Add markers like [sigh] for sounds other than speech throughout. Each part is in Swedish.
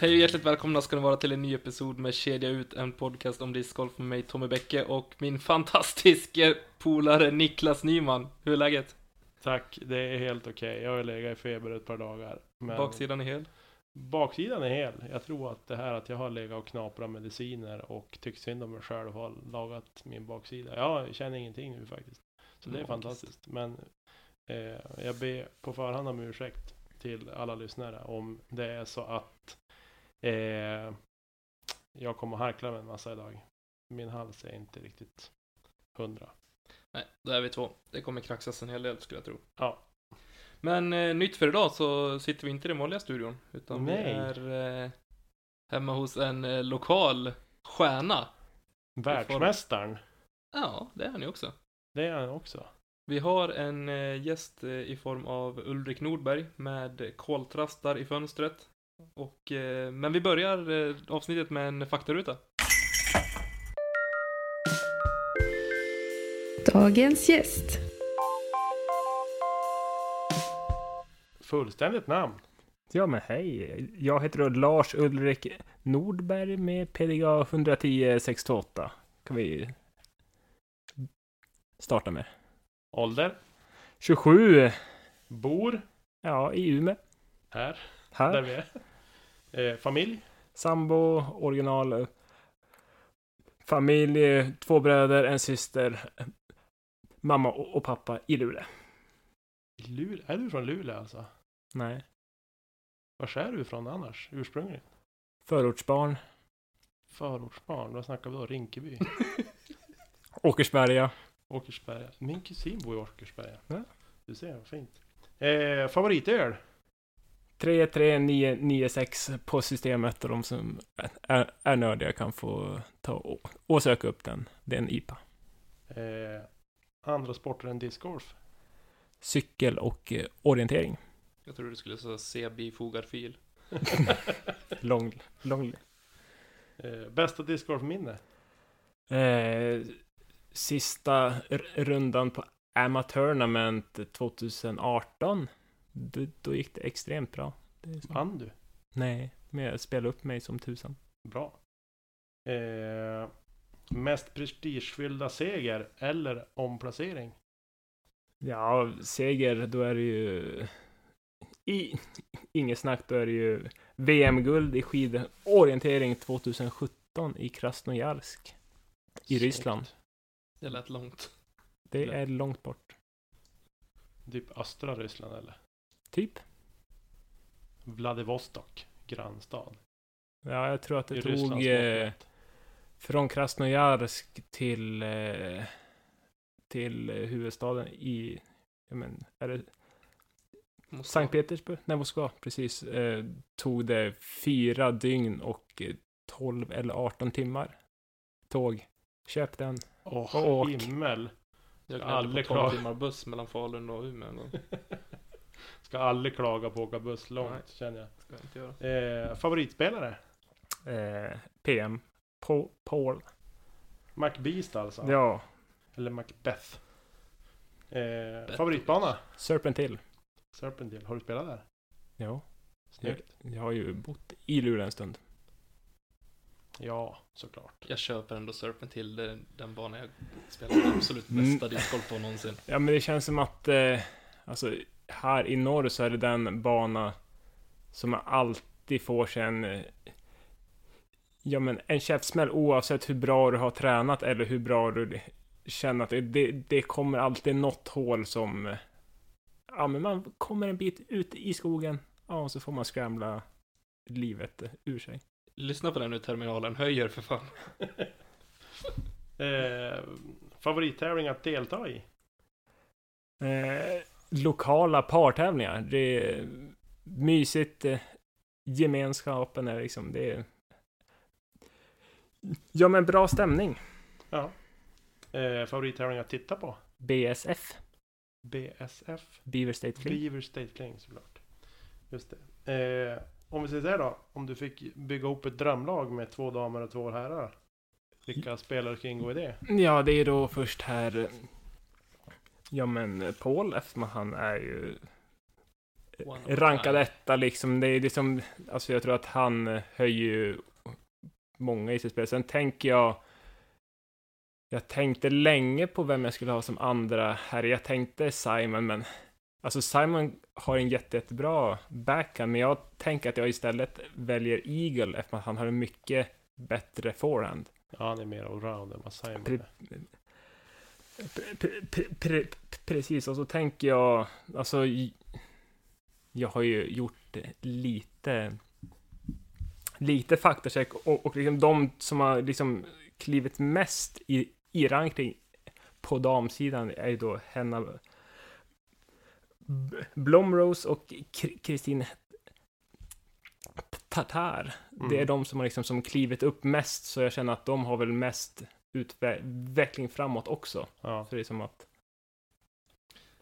Hej och hjärtligt välkomna ska ni vara till en ny episod med Kedja ut, en podcast om discgolf med mig Tommy Bäcke och min fantastiske polare Niklas Nyman. Hur är läget? Tack, det är helt okej. Jag har legat i feber ett par dagar. Men Baksidan är hel? baksidan är hel. Jag tror att det här att jag har legat och knaprat mediciner och tyckt synd om mig själv har lagat min baksida. Jag känner ingenting nu faktiskt. Så det är Magiskt. fantastiskt. Men eh, jag ber på förhand om ursäkt till alla lyssnare om det är så att eh, jag kommer harkla med en massa idag. Min hals är inte riktigt hundra. Nej, då är vi två. Det kommer kraxas en hel del skulle jag tro. Ja. Men eh, nytt för idag så sitter vi inte i den vanliga studion. Utan Nej. vi är eh, hemma hos en eh, lokal stjärna. Världsmästaren, Ja, det är han ju också. det är han också. Vi har en eh, gäst eh, i form av Ulrik Nordberg med koltrastar i fönstret. Och, eh, men vi börjar avsnittet med en faktaruta. Dagens gäst. Fullständigt namn. Ja men hej, jag heter då Lars Ulrik Nordberg med PDA 110 628. Kan vi starta med. Ålder. 27, Bor. ja i Umeå. Här. Där Här. vi är. Eh, familj. Sambo, original. Familj, två bröder, en syster. Mamma och pappa i Luleå. Luleå. Är du från Luleå alltså? Nej. Var är du ifrån annars? Ursprungligen? Förortsbarn. Förortsbarn. Vad snackar vi då? Rinkeby? [laughs] Åkersberga. Åkersberga. Min kusin bor i Åkersberga. Ja. Du ser, vad fint. Eh, favoritöl? 33996 på systemet och de som är, är nördiga kan få ta och, och söka upp den. Det är en IPA. Eh, andra sporter än discgolf? Cykel och eh, orientering. Jag tror du skulle säga C bifogad fil. [laughs] Lång, lång. eh, bästa discgolfminne? Eh, sista rundan på Amatörnament 2018. Då, då gick det extremt bra. Det. Vann du? Nej, men jag spelade upp mig som tusan. Bra. Eh, mest prestigefyllda seger eller omplacering? Ja, seger, då är det ju... I, inget snack, då är det ju VM-guld i skidorientering 2017 i Krasnojarsk. I. Ryssland. Det lät långt. Det är långt bort. Typ östra Ryssland eller? Typ. Vladivostok, grannstad. Ja, jag tror att det I tog eh. Från Krasnojarsk till, eh, till huvudstaden i, ja men, är det Moskva. Sankt Petersburg? Nej, Moskva, precis. Eh, tog det fyra dygn och eh, 12 eller 18 timmar. Tåg. Köp den. Åh, och åk. himmel. Jag Ska gnällde aldrig på 12 klara- timmar buss mellan Falun och Umeå en gång. [laughs] Ska aldrig klaga på att åka buss långt, Nej. känner jag. Ska jag inte göra. Eh, favoritspelare? Eh, PM. Pa- Paul. McBeast alltså? Ja. Eller Macbeth? Eh, favoritbana? Serpentine. Serpentine. Har du spelat där? Ja. Jag, Snyggt. jag har ju bott i Luleå en stund. Ja, såklart. Jag köper ändå Serpentine, det är den bana jag spelar absolut bästa Mm. discgolf på någonsin. Ja, men det känns som att, eh, alltså, här i norr så är det den bana som alltid får sig en, eh, ja men en käftsmäll oavsett hur bra du har tränat eller hur bra du känner att det, det, det kommer alltid något hål som, eh, ja men man kommer en bit ut i skogen, ja och så får man skramla livet ur sig. Lyssna på den nu, terminalen höjer för fan. [laughs] Eh, favorittävling att delta i? Eh, lokala partävlingar. Det är mysigt. Eh, gemenskapen är liksom, det är... Ja, men bra stämning. Ja. Eh, favorittävling att titta på? BSF, BSF? Beaver State Fling. Beaver State Fling såklart. Just det. Eh, om vi säger så här då. Om du fick bygga ihop ett drömlag med två damer och två herrar. Vilka spelare ska ingå i det? Ja, det är då först här... eh, Ja, men Paul, eftersom han är ju a rankad etta liksom. Det är liksom, alltså jag tror att han eh, höjer ju många i sitt spel. Sen tänker jag, jag tänkte länge på vem jag skulle ha som andra här. Jag tänkte Simon, men alltså Simon har en jätte, jättebra backhand, men jag tänker att jag istället väljer Eagle eftersom han har en mycket bättre forehand. Ja, han är mer allround än vad Simon Pre- är. Pre- pre- pre- pre- Precis, och så tänker jag, alltså, jag har ju gjort lite, lite faktacheck och, och liksom de som har liksom klivit mest i, i ranking på damsidan är ju då Henna Blomrose och Kr- Kristin Tatar. Det är Mm. de som har liksom som klivit upp mest, så jag känner att de har väl mest utveckling framåt också. Ja, Så det är som att,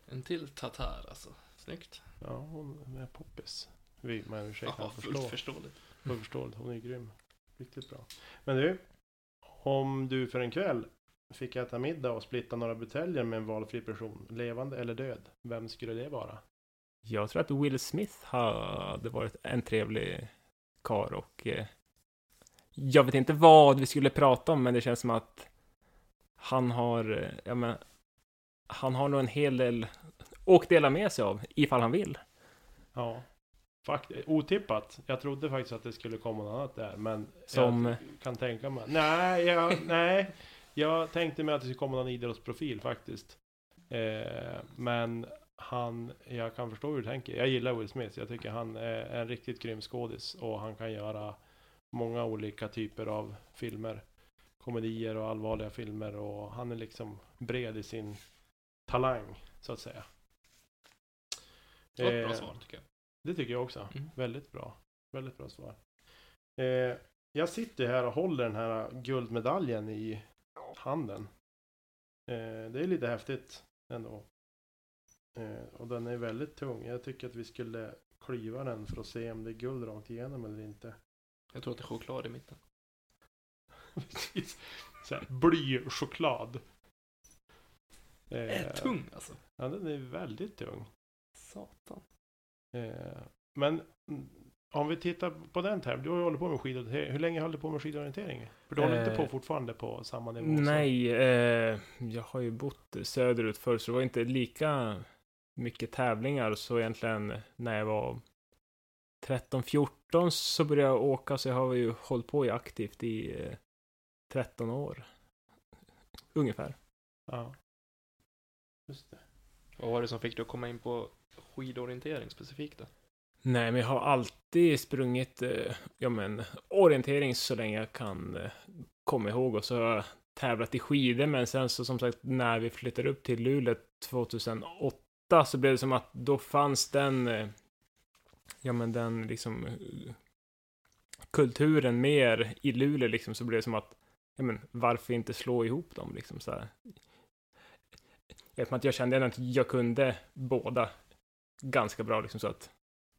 En till Tatar alltså. Snyggt. ja, hon är poppis. Vi, men ursäkta, Ja, jag fullt förståeligt. Förstår. Hon är grym. Riktigt bra. Men du, om du för en kväll fick äta middag och splitta några buteljer med en valfri person, levande eller död, vem skulle det vara? jag tror att Will Smith hade varit en trevlig kar och eh, jag vet inte vad vi skulle prata om, men det känns som att han har, eh, ja men, han har nog en hel del och dela med sig av, ifall han vill. Ja, faktiskt. Otippat. Jag trodde faktiskt att det skulle komma något annat där, men Som- jag kan tänka mig. Nej, jag, nej. Jag tänkte mig att det skulle komma någon idrottsprofil faktiskt. Eh, men han, jag kan förstå hur du tänker. Jag gillar Will Smith. Jag tycker han är en riktigt grym skådis och han kan göra många olika typer av filmer. Komedier och allvarliga filmer och han är liksom bred i sin talang så att säga. Det var ett bra Eh, svar tycker jag. Det tycker jag också. Mm. Väldigt bra. Väldigt bra svar. Eh, jag sitter här och håller den här guldmedaljen i handen. Eh, det är lite häftigt ändå. Eh, och den är väldigt tung. Jag tycker att vi skulle klyva den för att se om det är guld rakt igenom eller inte. Jag tror att det är choklad i mitten. [laughs] Precis. Blychoklad. Eh, tung alltså. Ja, den är väldigt tung. Satan. Eh, men mm, om vi tittar på den här. Du har ju hållit på med skidorientering. Hur länge höll du på med skidorientering? För du håller inte på Eh, fortfarande på samma nivå? Nej, eh, jag har ju bott söderut förr, så det var inte lika mycket tävlingar. Så egentligen när jag var 13-14 så började jag åka, så jag har ju hållit på i aktivt i eh, 13 år. Ungefär. Ja. Just det. Vad var det som fick dig att komma in på skidorientering specifikt då? Nej, men jag har alltid sprungit, eh, ja men, orientering så länge jag kan eh, komma ihåg. Och så har jag tävlat i skidor, men sen så som sagt, när vi flyttade upp till Luleå 2008 så blev det som att då fanns den, eh, ja men den liksom, kulturen mer i Luleå liksom, så blev det som att, ja men, varför inte slå ihop dem liksom så här. Eftersom att jag kände ändå att jag kunde båda ganska bra liksom så att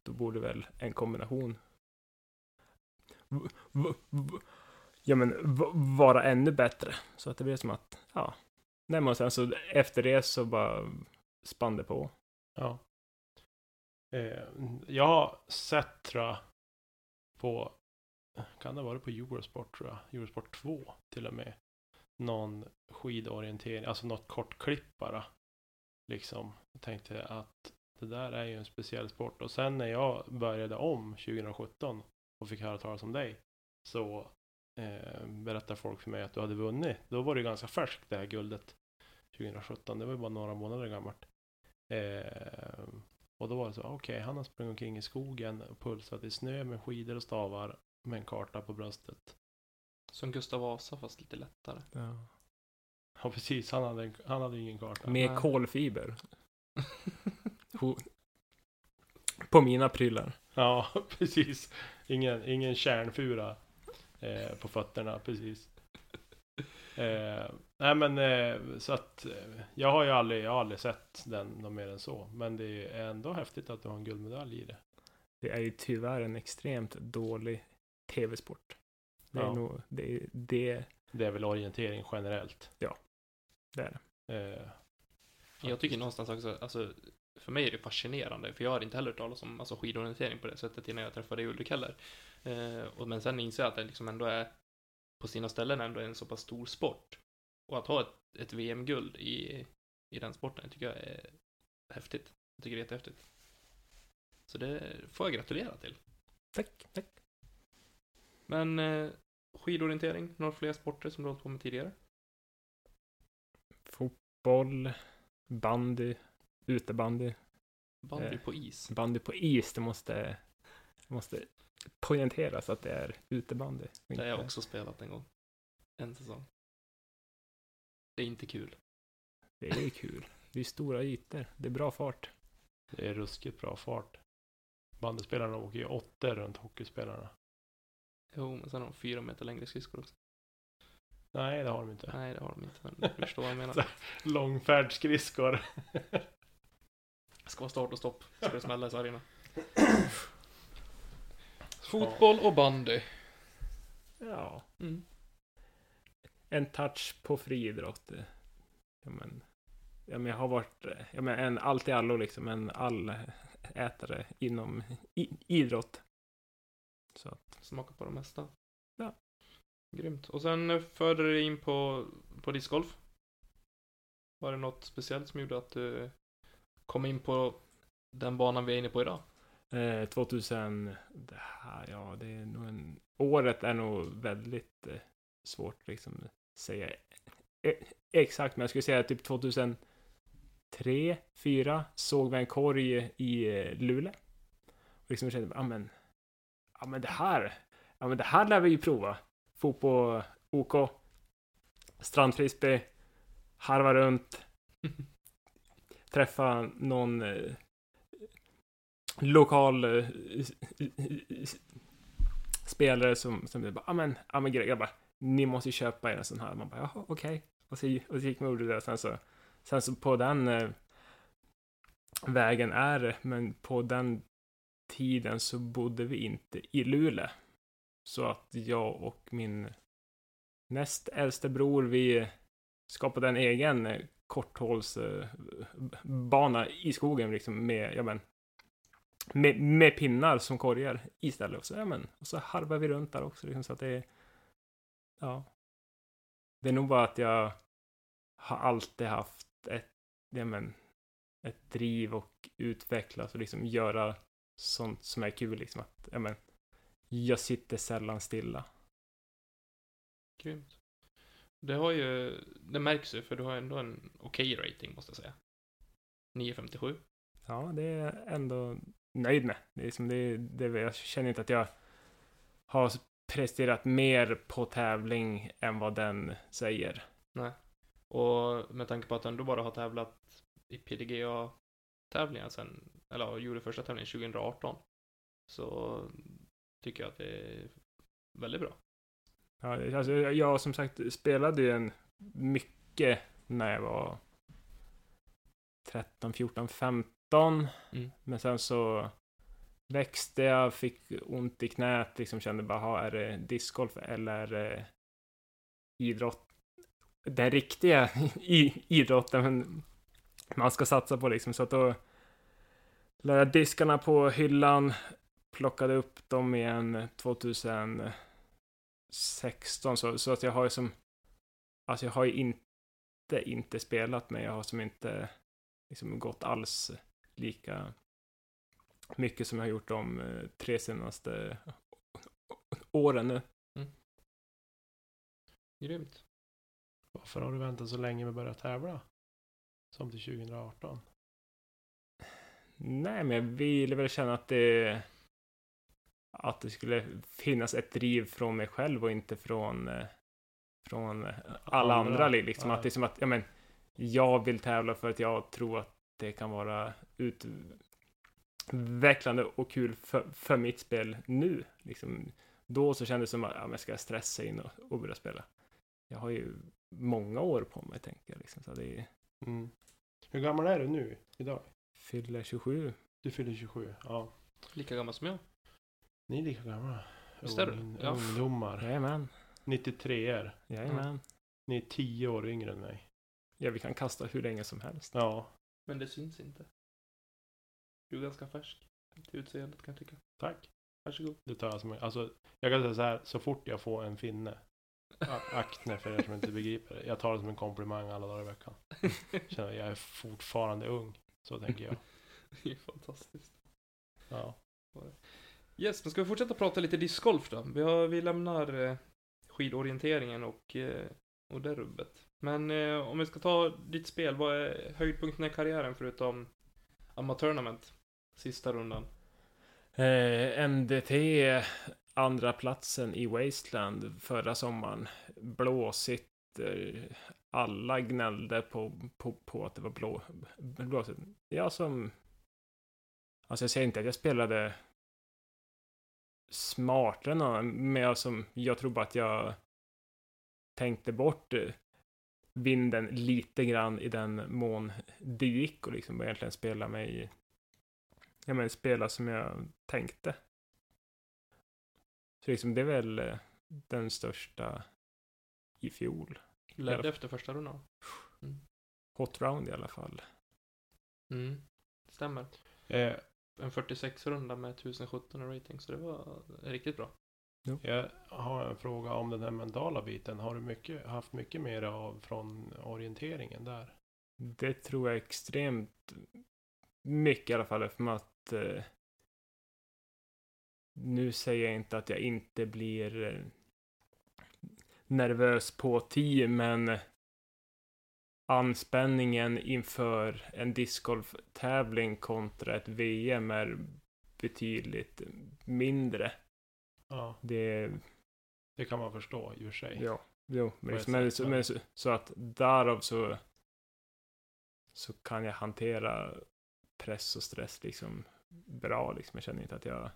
då borde väl en kombination ja men vara ännu bättre. Så att det blir som att, ja. Nej men sen så efter det så bara spann det på. Ja. Eh, jag har sett tror jag på kan det ha varit på Eurosport tror jag, Eurosport 2 till och med. Någon skidorientering, alltså något kort klipp bara. Liksom, jag tänkte att det där är ju en speciell sport. Och sen när jag började om 2017 och fick höra talas om dig så eh, berättar folk för mig att du hade vunnit. Då var det ganska färskt det här guldet 2017. Det var ju bara några månader gammalt. Eh, och då var det så, okej, okay, han har sprungit omkring i skogen och pulsat i snö med skidor och stavar med en karta på bröstet. Som Gustav Vasa fast lite lättare. Ja. Ja, precis. Han hade, han hade ingen karta. Med kolfiber. [laughs] På mina prylar. Ja, [laughs] precis. Ingen, ingen kärnfura eh, på fötterna, precis. Eh, nej men eh, så att eh, jag har ju aldrig, jag har aldrig sett den något mer än så. Men det är ändå häftigt att du har en guldmedalj i det. Det är ju tyvärr en extremt dålig tv-sport. Det är Ja. nog, det, är- det, Det är väl orientering generellt. det är det. Eh, Jag tycker någonstans också, alltså, för mig är det fascinerande, för jag har inte heller hört talas om alltså, skidorientering på det sättet innan jag träffade Ulrik heller. Eh, och, men sen inser jag att det liksom ändå är, på sina ställen ändå är en så pass stor sport. Och att ha ett, ett VM-guld i, i den sporten tycker jag är häftigt. Jag tycker det är jättehäftigt. Så det får jag gratulera till. Tack, tack. Men eh, skidorientering, några fler sporter som du har hållit på med tidigare? Fotboll, bandy, utebandy. Bandy Eh, på is. Bandy på is, det måste, det måste poängteras att det är utebandy. Det har jag också spelat en gång. En säsong. Det är inte kul. Det är kul. Det är stora ytor. Det är bra fart. det är ruskigt bra fart. Bandyspelarna åker ju åttor runt hockeyspelarna. Jo, men sen har de fyra meter längre skridskor också. Nej, det har de inte. Nej, det har de inte, men du förstår vad jag menar. [laughs] Långfärdsskridskor. [laughs] Ska vara start och stopp. Ska det smälla i sargerna. [clears throat] Fotboll och bandy. Ja. Mm. En touch på friidrott. Ja, men, ja, men jag har varit ja, men en allt i allo liksom. En allätare inom i, idrott. Så att, Smaka på det mesta. Ja. Grymt. Och sen eh, förde du in på, på discgolf. Var det något speciellt som gjorde att du kom in på den banan vi är inne på idag? eh, 2000, det här, ja det är nog en, året är nog väldigt eh, svårt liksom säga eh, exakt, men jag skulle säga typ 2003, 2004 såg vi en korg i eh, Luleå. Och liksom kände, ja men, ja men det här, ja men det här lär vi ju prova. Fotboll, OK, strandfrisbee, harva runt, [laughs] träffa någon eh, lokal eh, spelare som, som bara, ah, men, ja men grabbar, ni måste ju köpa er en sån här. Man bara, jaha, okej. Och, så, och så gick man och gjorde det. Sen så, sen så på den eh, vägen är det, men på den tiden så bodde vi inte i Luleå. Så att jag och min näst äldste bror, vi skapade en egen eh, korthålsbana i skogen liksom med, ja men, med, med pinnar som korgar istället. Och så, ja men, och så harvar vi runt där också liksom, så att det är, ja. Det är nog bara att jag har alltid haft ett, ja men, ett driv och utvecklas och liksom göra sånt som är kul liksom att, ja men, jag sitter sällan stilla. Grymt. Det har ju, det märks ju för du har ändå en okej rating måste jag säga. 957. Ja, det är jag ändå nöjd med. Det är som det, det, jag känner inte att jag har presterat mer på tävling än vad den säger. Nej. Och med tanke på att du ändå bara har tävlat i PDGA-tävlingar sen, eller gjorde första tävlingen 2018. Så tycker jag att det är väldigt bra. Ja, alltså, jag som sagt spelade ju en mycket när jag var 13, 14, 15. Mm. Men sen så växte jag, fick ont i knät, liksom kände bara, "Ha, är det discgolf eller det idrott? Den riktiga [laughs] idrotten men man ska satsa på liksom. Så att då la jag diskarna på hyllan, plockade upp dem igen 2016 så, så att jag har ju som Alltså jag har ju inte inte spelat men jag har som inte liksom gått alls lika mycket som jag har gjort de eh, tre senaste åren nu. Grymt. Varför har du väntat så länge med att börja tävla? Som till 2018. Nej, men jag ville väl känna att det att det skulle finnas ett driv från mig själv och inte från eh, från alla andra, Andra, liksom att det är som att ja, men, jag vill tävla för att jag tror att det kan vara utvecklande och kul för, för mitt spel nu liksom då så kändes det som att ja, men ska jag stressa in och, och börja spela jag har ju många år på mig tänker jag liksom så det är, Mm. Hur gammal är du nu idag? fyller 27 Du fyller 27. Ja. Lika gammal som jag. Ni är lika gamla. Visst är det? Ung- Ja. Ungdomar. jajamän 93 er. jajamän Ni är 10 år yngre än mig. ja vi kan kasta hur länge som helst Ja. Men det syns inte. Du är ganska färsk till utseendet kan jag tycka. Tack. Varsågod. Det tar jag som alltså, jag kan säga så här, så fort jag får en finne, a- [laughs] akne för er som inte begriper det, jag tar det som en komplimang alla dagar i veckan. Känner jag är fortfarande ung, så tänker jag. [laughs] det är fantastiskt. Ja. Yes, men ska vi fortsätta prata lite discgolf då? Vi, har, vi lämnar eh, skidorienteringen och, eh, och det rubbet. Men eh, om vi ska ta ditt spel, vad är höjdpunkten i karriären förutom amatörnament? Sista rundan. Eh, MDT, andra platsen i Wasteland förra sommaren. Blåsigt. Eh, alla gnällde på, på, på att det var blå, blåsigt. Jag som... Alltså jag säger inte att jag spelade smartare än någon, annan, men jag, som, jag tror bara att jag tänkte bort eh, vinden lite grann i den mån det gick och liksom egentligen spela mig ja, men spela som jag tänkte. Så liksom det är väl eh, den största i fjol. Ledde efter första rundan. Hot round i alla fall. Mm. Stämmer. Eh, En 46-runda med 1017 i rating, så det var riktigt bra. jag har en fråga om den här mentala biten. Har du mycket, haft mycket mer av från orienteringen där? Det tror jag extremt mycket i alla fall eftersom att eh, nu säger jag inte att jag inte blir eh, nervös på 10 men anspänningen inför en discgolftävling kontra ett VM är betydligt mindre. Ja, Det, det kan man förstå i och för sig. ja, jo, men, liksom, men, så, men så, så att därav så så kan jag hantera press och stress liksom bra liksom. Jag känner inte att jag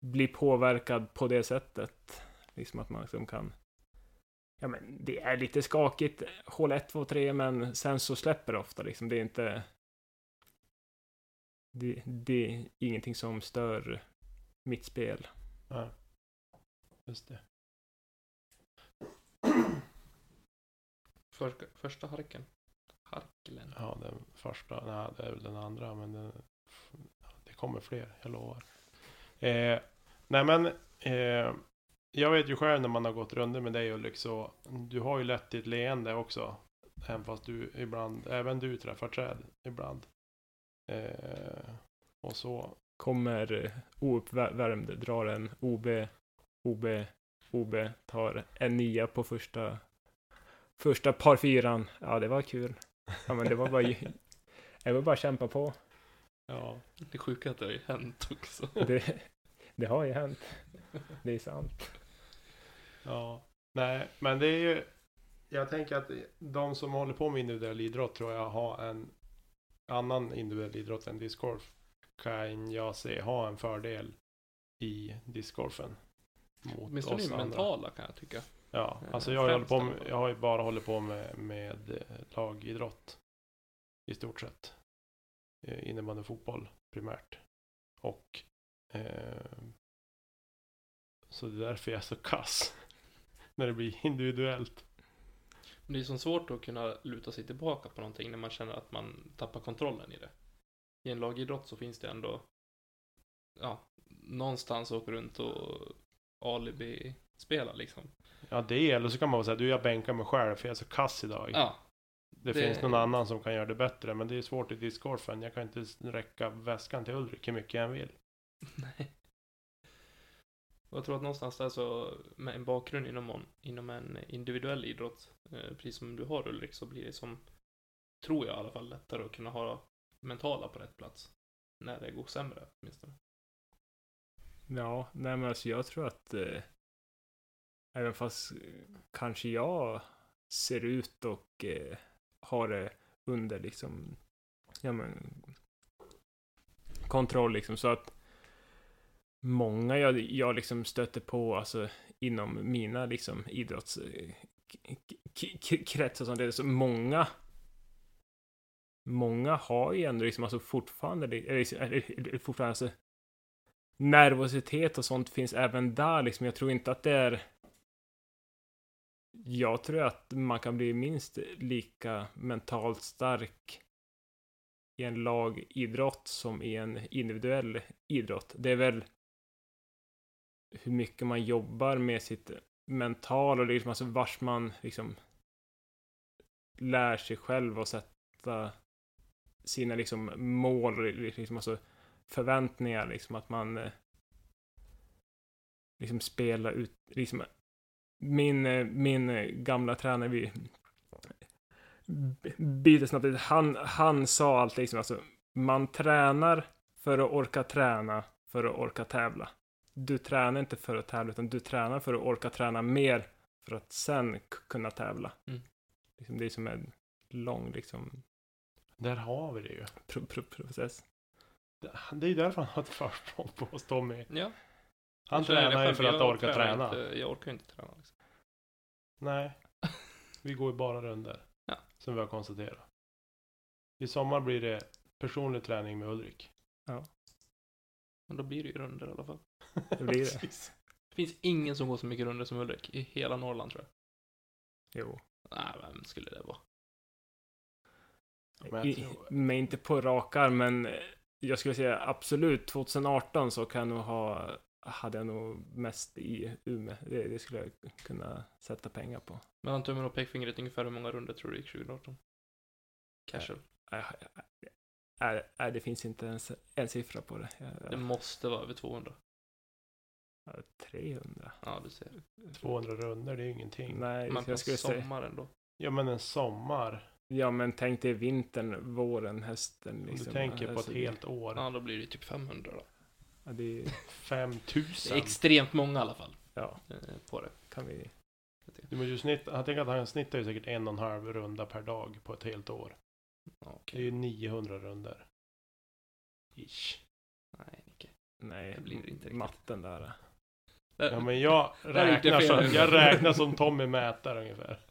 blir påverkad på det sättet. Liksom att man liksom kan Ja men det är lite skakigt hål 1, 2, 3 men sen så släpper det ofta liksom. Det är inte det, det är ingenting som stör mitt spel. Ja. Just det. [clears throat] För, första harken. Harkelen. Ja, den första, nej det är väl den andra, men den, det kommer fler, jag lovar. Eh, nej men, eh, jag vet ju själv när man har gått runder med dig Ulrik, så du har ju lätt ditt leende också. Även fast du ibland, även du träffar träd ibland. Eh, och så, Kommer eh, ouppvärmd, drar en OB, OB, OB, tar en nia på första första par fyran. Ja, det var kul. Ja, men det var bara jag [laughs] var bara kämpa på. ja. Det sjuka är att det har ju hänt också. Det, det har ju hänt. Det är sant. Ja, nej, men det är ju Jag tänker att de som håller på med individuell idrott tror jag har en annan individuell idrott än discgolf kan jag se ha en fördel i discgolfen. Mot Åtminstone oss andra. mentala kan jag tycka. Ja, Eh, alltså jag främst på med, jag har ju bara hållit på med, med eh, lagidrott. I stort sett. Eh, Innebandy och fotboll primärt. Och eh, så det är därför jag är så kass. När det blir individuellt. Men det är så svårt att kunna luta sig tillbaka på någonting när man känner att man tappar kontrollen i det. I en lagidrott så finns det ändå, ja, någonstans åka runt och alibi-spela liksom. Ja det eller så kan man säga du jag bänkar mig själv för jag är så kass idag. Ja, det, det- finns någon annan som kan göra det bättre men det är svårt i discgolfen. Jag kan inte räcka väskan till Ulrik hur mycket jag än vill. [laughs] nej. Och jag tror att någonstans där så, med en bakgrund inom, en- inom en individuell idrott, eh, precis som du har Ulrik, så blir det som, tror jag i alla fall, lättare att kunna ha mentala på rätt plats. När det går sämre, åtminstone. Ja, nej men alltså jag tror att eh, även fast eh, kanske jag ser ut och eh, har det under liksom, ja men, kontroll liksom så att många jag, jag liksom stöter på alltså inom mina liksom idrottskretsar som det är så många Många har ju ändå liksom alltså fortfarande, eller, liksom, eller, eller fortfarande alltså, nervositet och sånt finns även där liksom. Jag tror inte att det är... Jag tror att man kan bli minst lika mentalt stark i en lagidrott som i en individuell idrott. Det är väl hur mycket man jobbar med sitt mental och liksom alltså vars man liksom lär sig själv och sätta sina liksom mål och liksom alltså förväntningar liksom att man eh, liksom spelar ut liksom min, eh, min eh, gamla tränare vi byter snabbt ut. han, han sa alltid liksom alltså man tränar för att orka träna för att orka tävla. Du tränar inte för att tävla utan du tränar för att orka träna mer för att sen kunna tävla. Mm. Liksom det är som en lång liksom Där har vi det ju. pro, pro, process. Det är ju därför han har ett försprång på oss Tommy. Ja. Han tränar ju för att orka tränar träna. Inte, jag orkar inte träna liksom. Nej. [laughs] Vi går ju bara runder. Ja. Som vi har konstaterat. I sommar blir det personlig träning med Ulrik. Men då blir det ju runder i alla fall. Det blir det. Det finns ingen som går så mycket runder som Ulrik i hela Norrland tror jag. Jo. Nej, vem skulle det vara? Men I, tror- men inte på rak arm, men eh, jag skulle säga absolut 2018 så kan jag nog ha hade jag nog mest i Umeå. Det, det skulle jag kunna sätta pengar på. Mellan tummen och pekfingret ungefär hur många runder tror du gick 2018? Casual. Äh, äh, äh, det finns inte ens en siffra på det. Jag, Det måste vara över 200. Jag, 300. Ja, du ser. 200 runder, det är ju ingenting. Nej, Men på jag skulle säga. sommaren då? Ja men en sommar. Ja, men tänk dig vintern, våren, hösten. Om Liksom. du tänker på Alltså, ett helt år. Ja, då blir det typ 500 då. Ja, det är, 5000. Det är extremt många i alla fall. ja, eh, På det. kan vi. Du måste ju snitta, jag tänker att han snittar ju säkert en och en halv runda per dag på ett helt år. Ja, Det är ju 900 runder. Ish. Nej, Nicke. Nej, Det blir inte riktigt. matten där. Ja men jag [laughs] räknar, som, jag räknar som Tommy mätare ungefär. [laughs]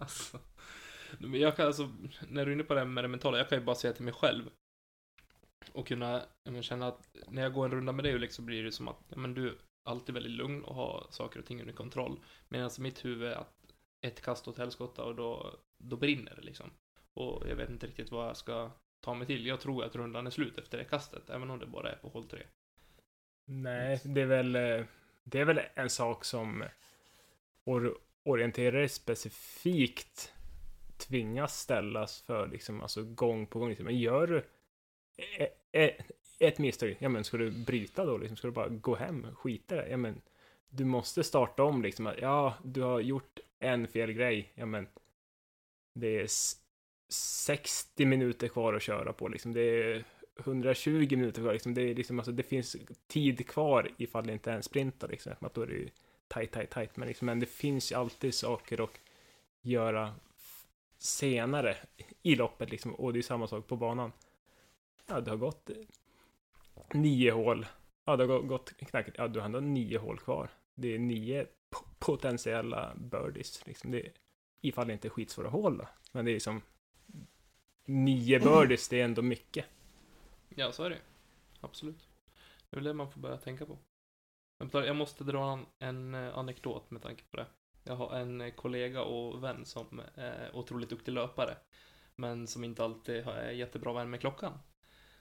Alltså. Men jag kan alltså, när du är inne på det här med det mentala, jag kan ju bara säga till mig själv. Och kunna men, känna att när jag går en runda med dig Ulrik så blir det som att men, du är alltid väldigt lugn och har saker och ting under kontroll. Medan mitt huvud är att ett kast åt helskotta och då, då brinner det liksom. Och jag vet inte riktigt vad jag ska ta mig till. Jag tror att rundan är slut efter det kastet, även om det bara är på håll tre. Nej, det är väl, eh, det är väl en sak som or orienterare specifikt tvingas ställas för liksom, alltså gång på gång. Liksom. Men gör du ett misstag, ja men ska du bryta då liksom? Ska du bara gå hem, skita i det? Ja men du måste starta om liksom. Ja, du har gjort en fel grej, ja men det är 60 minuter kvar att köra på liksom. Det är 120 minuter kvar liksom. Det, är liksom, alltså, det finns tid kvar ifall det inte är en sprinter liksom. Att då är det ju tight, tight, tight. Men, liksom, men det finns ju alltid saker att göra senare i loppet liksom. Och det är samma sak på banan. Ja, det har gått nio hål. Ja, det har gå- gått knackat. Ja, du har ändå nio hål kvar. Det är nio potentiella birdies. Liksom. Det är, ifall det inte är skitsvåra hål då. Men det är som nio birdies, det är ändå mycket. Ja, så är det Absolut. Det är väl det man får börja tänka på. Jag måste dra en, en eh, anekdot med tanke på det. Jag har en eh, kollega och vän som är otroligt duktig löpare. Men som inte alltid är jättebra vän med klockan.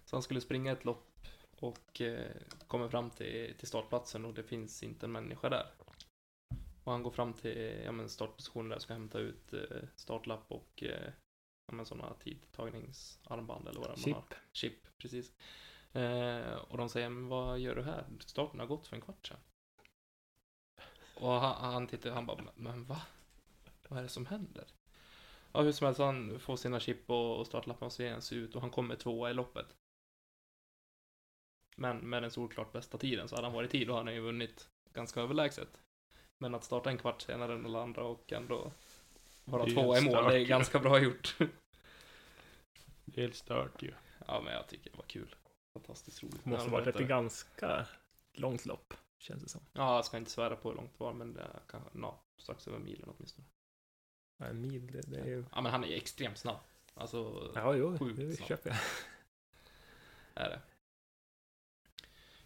Så han skulle springa ett lopp Och kommer fram till, till startplatsen och det finns inte en människa där. Och han går fram till ja, men startpositionen där, ska hämta ut startlapp och ja, men sådana tidtagningsarmband eller vad det är man har. Chip. Precis. Eh, och de säger, men vad gör du här? Starten har gått för en kvart sedan. Och han, han tittar, han bara, men va? Vad är det som händer? Ja, hur som helst, han får sina chip och, och startlappen och ser ut och han kommer tvåa i loppet. Men med den solklart bästa tiden så hade han varit tid och han har ju vunnit ganska överlägset. Men att starta en kvart senare än alla andra och ändå vara Det är i helt mål, det är ganska bra gjort. Det är helt stört ju. Ja, men jag tycker det var kul. Fantastiskt roligt. Det måste ha varit ett ganska långt lopp, känns det som. Ja, jag ska inte svära på hur långt det var, men det är kanske, no, strax över milen åtminstone. Ja, En mil, det, det är ju... Ja, men han är ju extremt snabb. Alltså, Ja, jo, Sjukt det köper jag. är det.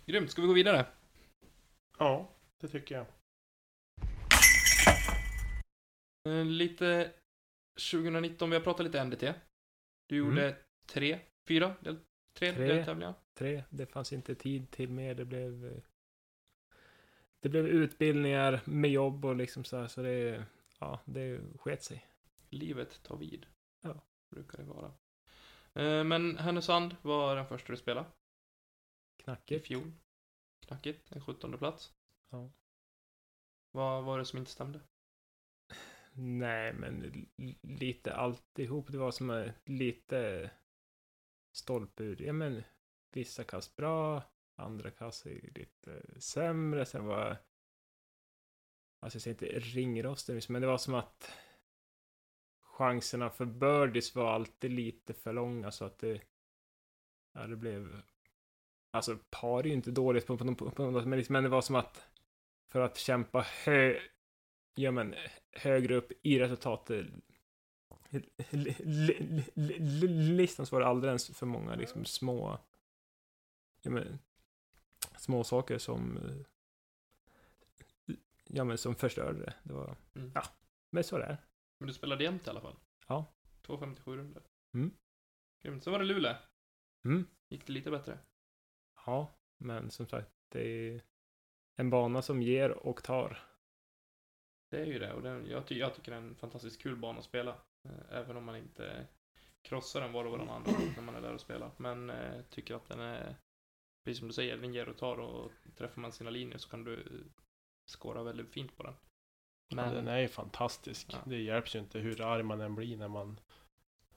Grymt, ska vi gå vidare? Ja, det tycker jag. Eh, Lite 2019, vi har pratat lite NDT. Du Mm. gjorde tre, fyra, del, tre, Tre. deltävlingar. Tre, det fanns inte tid till mer. Det blev... eh, Det blev utbildningar med jobb och liksom så här, så det... Ja, det sket sig. Livet tar vid. Ja. Brukar det vara. Eh, Men Härnösand var den första du spelade. I Knackigt. fjol. Knackigt, en 17 plats. Ja. Vad var det som inte stämde? Nej, men lite alltihop. Det var som lite stolpur. Ja, men vissa kast bra, andra kast är lite sämre. Sen var alltså jag säger inte ringrostig, liksom, men det var som att chanserna för birdies var alltid lite för långa så att det ja, det blev alltså par är ju inte dåligt på, på, på, på, men, liksom, men det var som att för att kämpa hö, ja, men, högre upp i resultatet li- li- li- li- listan så var det alldeles för många liksom små ja, men, små saker som ja men som förstörde det. Det var, Mm. ja, men så där. Men du spelade jämt i alla fall? Ja. 2,57 runder. Mm. Grymt. Så var det Luleå. Mm. Gick det lite bättre? Ja, men som sagt, det är en bana som ger och tar. Det är ju det. Och den, jag, ty, jag tycker det är en fantastiskt kul bana att spela. Eh, Även om man inte krossar den var och varannan andra när man är där och spelar. Men eh, tycker att den är, precis som du säger, den ger och tar. Och träffar man sina linjer så kan du skåra väldigt fint på den. Men... Men den är ju fantastisk. Ja. Det hjälps ju inte hur arg man än blir när man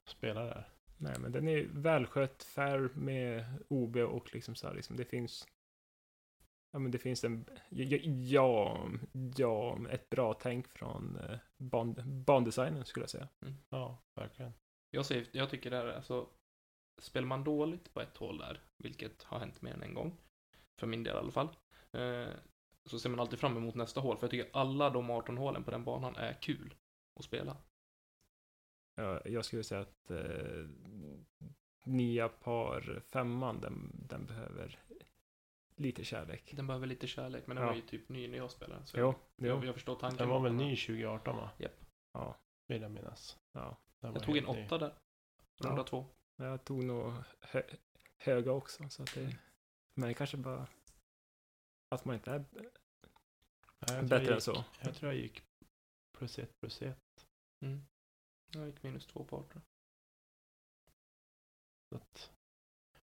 spelar där. Nej, men den är välskött, fair med OB och liksom så här, liksom, det finns Ja, men det finns en, ja, ja, ett bra tänk från eh, ban, bandesignen skulle jag säga. Ja, verkligen. jag, säger, jag tycker det är, alltså, spelar man dåligt på ett hål där, vilket har hänt mer än en gång, för min del i alla fall, eh, så ser man alltid fram emot nästa hål, för jag tycker alla de 18 hålen på den banan är kul att spela. Ja, jag skulle säga att eh, nya par femman, den, den behöver lite kärlek. Den behöver lite kärlek, men den Ja. var ju typ ny när jag spelade. Så Jo, jo. jag, jag förstår tanken. Den var väl ny 2018 va? Japp. Ja, Vill jag minnas. ja. Jag tog en helt ny. åtta där. Runda Ja. två. Jag tog nog hö, höga också. Så att det, men det kanske bara att man inte är tror bättre än så. Jag tror jag gick plus ett plus ett. Mm. Jag gick minus två på 18. Så att,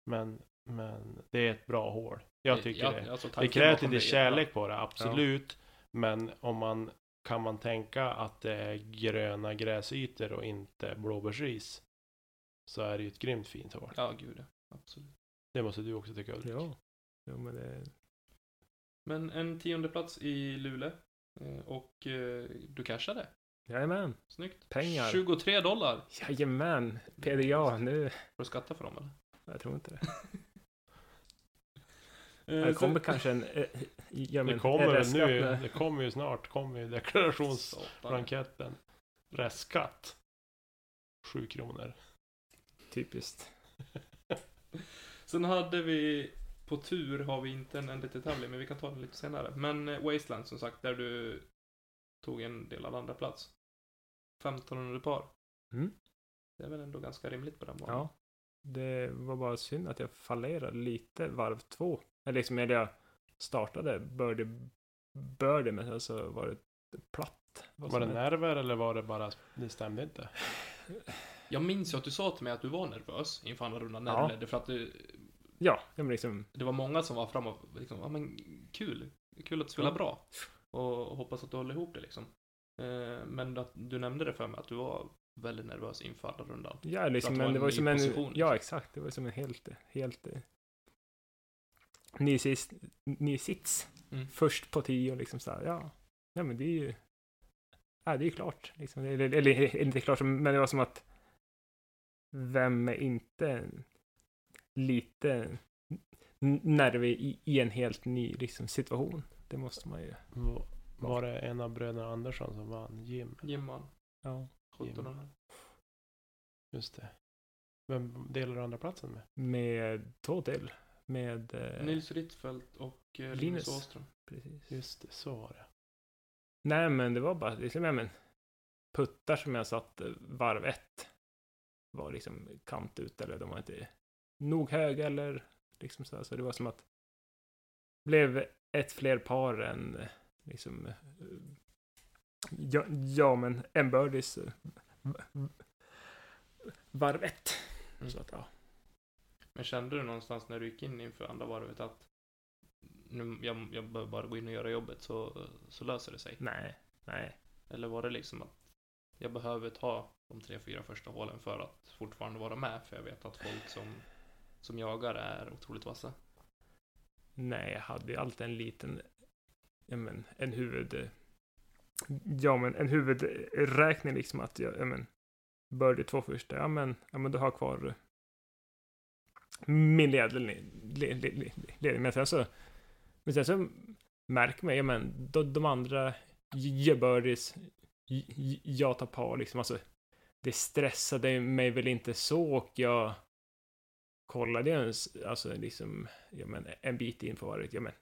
men, men det är ett bra hål. Jag tycker ja, det. Alltså, Det krävs lite är kärlek på det, absolut. Men om man kan man tänka att det är gröna gräsytor och inte blåbärsris. Så är det ju ett grymt fint hål. Ja, gud ja. Absolut. Det måste du också tycka Ulrik. Ja, jo, men det, Men en tionde plats i Luleå. Eh, Och eh, du cashade. jajamän, Snyggt. Pengar. 23 dollar. jajamän, PDA, nu, Får du skatta för dem eller? jag tror inte det. [laughs] Eh, Det så- kommer kanske en, ja, men, Det kommer nu, det kommer ju snart, kommer ju deklarationsblanketten. Restskatt. 7 kronor. Typiskt. [laughs] Sen hade vi, på tur har vi inte en NDT-tävling, men vi kan ta den lite senare. Men eh, Wasteland som sagt, där du tog en delad andra plats 1500 par. Mm. Det är väl ändå ganska rimligt på den banan. Ja, Det var bara synd att jag fallerade lite varv två. Eller liksom, eller jag startade birdie, birdie men sen så var det platt. Vad Var det nerver eller var det bara, det stämde inte? Jag minns ju att du sa till mig att du var nervös inför andra rundan när Ja. du ledde, för att du, Ja, men liksom, det var många som var fram och liksom, ja men kul, kul att du spelar Ja. bra. Och hoppas att du håller ihop det liksom. Eh, Men att du nämnde det för mig att du var väldigt nervös inför andra rundan. ja, liksom, det var men det en var som en, position, liksom. ja exakt, det var som en helt, helt ny, sist, ny sits. Mm. Först på tio, liksom så här, ja, ja men det är ju, ja det är ju klart, liksom, eller, eller, eller inte klart, men det var som att, vem är inte lite nervig i, i en helt ny liksom, situation? Det måste man ju, Var, var det en av bröderna Andersson som vann? Jim? Jimman, ja. 17 år. Just det. Vem delar du andra platsen med? Med två till. Med... Eh, Nils Rittfeldt och eh, Linus. Åström. Precis. Just det, så var det. Nej, men det var bara liksom, ja, men, puttar som jag satt eh, varv ett. Var liksom kant ut eller de var inte nog höga eller liksom så. här. Så det var som att blev ett fler par än eh, liksom eh, ja, ja men en v- varv ett. Mm. Så att ja. Men kände du någonstans när du gick in inför andra varvet att nu, jag, jag behöver bara gå in och göra jobbet så, så löser det sig? Nej, nej. Eller var det liksom att jag behöver ta de tre, fyra första hålen för att fortfarande vara med? För jag vet att folk som, som jagar är otroligt vassa. Nej, jag hade ju alltid en liten, ja men, en huvud, ja men en huvudräkning liksom att jag, ja men, birdie två första, ja men, ja men du har kvar min ledning. Men sen så, men sen så märker man, ja men, de, de andra gör birdies, jag tar par liksom, alltså, det stressade mig väl inte så och jag kollade ju ens, alltså liksom, ja men en bit in på varvet, ja men,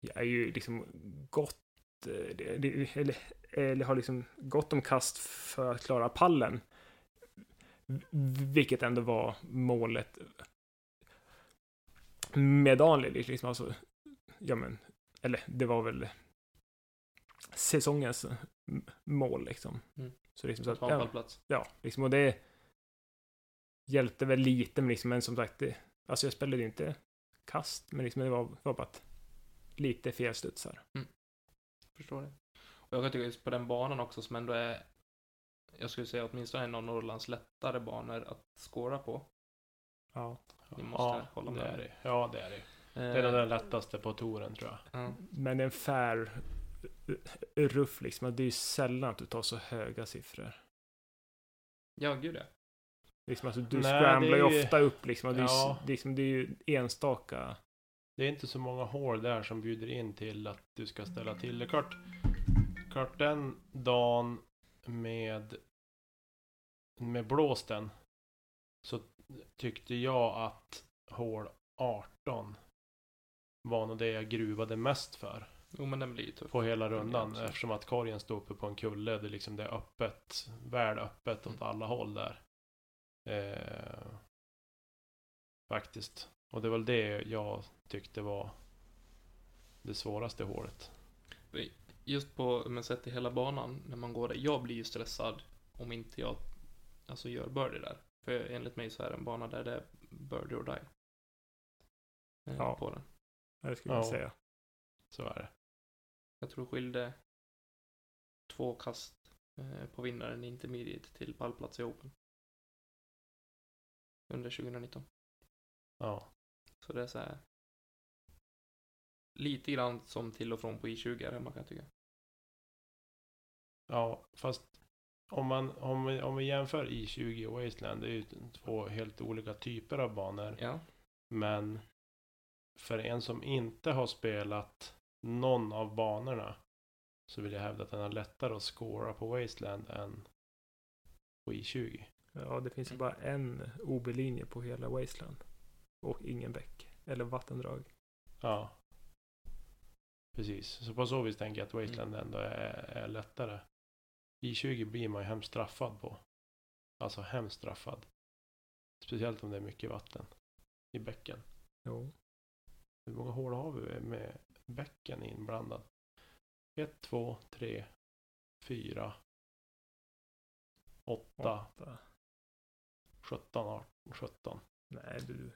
jag är ju liksom gott, eh, eller, eller, eller har liksom gott om kast för att klara pallen. Vilket ändå var målet med dagen, liksom alltså, ja men, eller det var väl säsongens mål liksom. Mm. Så liksom så att, ja, ja, liksom, och det hjälpte väl lite, men, liksom, men som sagt, det, alltså jag spelade ju inte kast, men liksom, det var, var bara att lite felstudsar. Förstår det. Och jag kan tycka just på den banan också som ändå är, jag skulle säga åtminstone en av Norrlands lättare banor att skåra på. Ja. Ni måste ja, hålla det med är mig. det. Ja, det är det. Det är Eh, den där lättaste på touren tror jag. ja. Men en fair ruff liksom, det är ju sällan att du tar så höga siffror. ja, gud ja. Liksom, alltså, du Nej, scramblar ju det är ofta upp liksom, det, är, Ja. ju- liksom, det är ju enstaka. Det är inte så många hål där som bjuder in till att du ska ställa till det. Klart, klart den dagen med, med blåsten så tyckte jag att hål 18 var nog det jag gruvade mest för Jo, men den blir ju tuff. på hela rundan. eftersom att korgen stod uppe på en kulle. Det, är liksom, det är öppet, väl öppet åt Mm. alla håll där. Eh, faktiskt. Och det var väl det jag tyckte var det svåraste hålet. Just på, men sett i hela banan, när man går där. Jag blir ju stressad om inte jag, alltså gör birdie där. För enligt mig så är det en bana där det är birdie or die. Eh, Ja. På den. Det skulle jag Ja. säga. Så är det. Jag tror skilde två kast eh, på vinnaren i intermediate till pallplats i Open. Under 2019. Ja. Så det är så här. Lite grann som till och från på I20 här hemma kan jag tycka. Ja, fast om, man, om, vi, om vi jämför I20 och Wasteland, det är ju två helt olika typer av banor. Ja. Men för en som inte har spelat någon av banorna så vill jag hävda att den är lättare att scora på Wasteland än på I20. Ja, det finns ju bara en OB-linje på hela Wasteland. Och ingen bäck. Eller vattendrag. Ja. Precis, så på så vis tänker jag att Wasteland ändå är, är lättare. I20 blir man ju hemskt straffad på. Alltså hemskt straffad. Speciellt om det är mycket vatten i bäcken. Jo. Hur många hål har vi med bäcken inblandad? Ett, två, tre, fyra, åtta, Åtta. sjutton, arton, sjutton. Nej, du...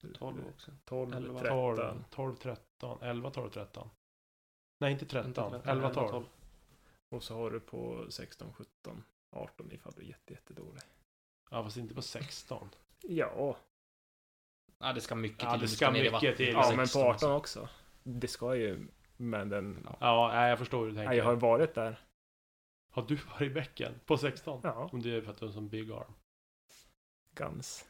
du 12 också. 12, Elva. 13. 12, 12, 13, 11, 12, 13. Nej, inte 13. Inte 13, 11, 12. Och så har du på 16, 17, 18 ifall du är jätte, jättedålig. Ja, fast inte på 16. Ja. Ja, det ska mycket Ja, till. det Du ska mycket vattnet. till. Ja, men 16 på också. 18 också. Det ska ju... Men den... Ja. Ja, jag förstår hur du tänker. Nej, jag har ju varit där. Har du varit i bäcken? På 16? Ja. Om det är för att du har en sån big arm. Gans.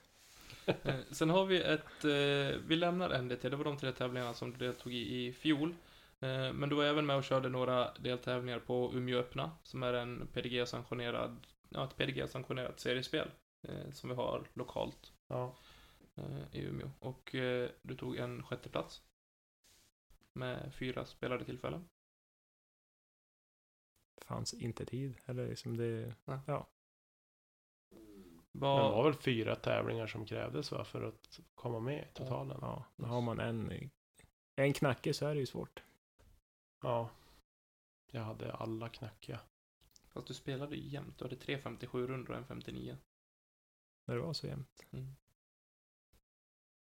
Eh, Sen har vi ett, eh, vi lämnar NDT, det var de tre tävlingarna som du deltog i i fjol. Eh, men du var även med och körde några deltävlingar på Umeå öppna, som är en PDG-sanktionerad, ja ett PDG-sanktionerat seriespel, eh, som vi har lokalt Ja. eh, i Umeå. Och eh, du tog en sjätte plats med fyra spelade tillfällen. Fanns inte tid. Eller liksom det... Men det Vad, var väl fyra tävlingar som krävdes va, för att komma med i totalen? Ja, då har man en... En knacke så är det ju svårt. Ja. Jag hade alla knackiga. fast du spelade ju jämnt, du hade tre 57 rundor och en 59. När det var så jämnt. Mm.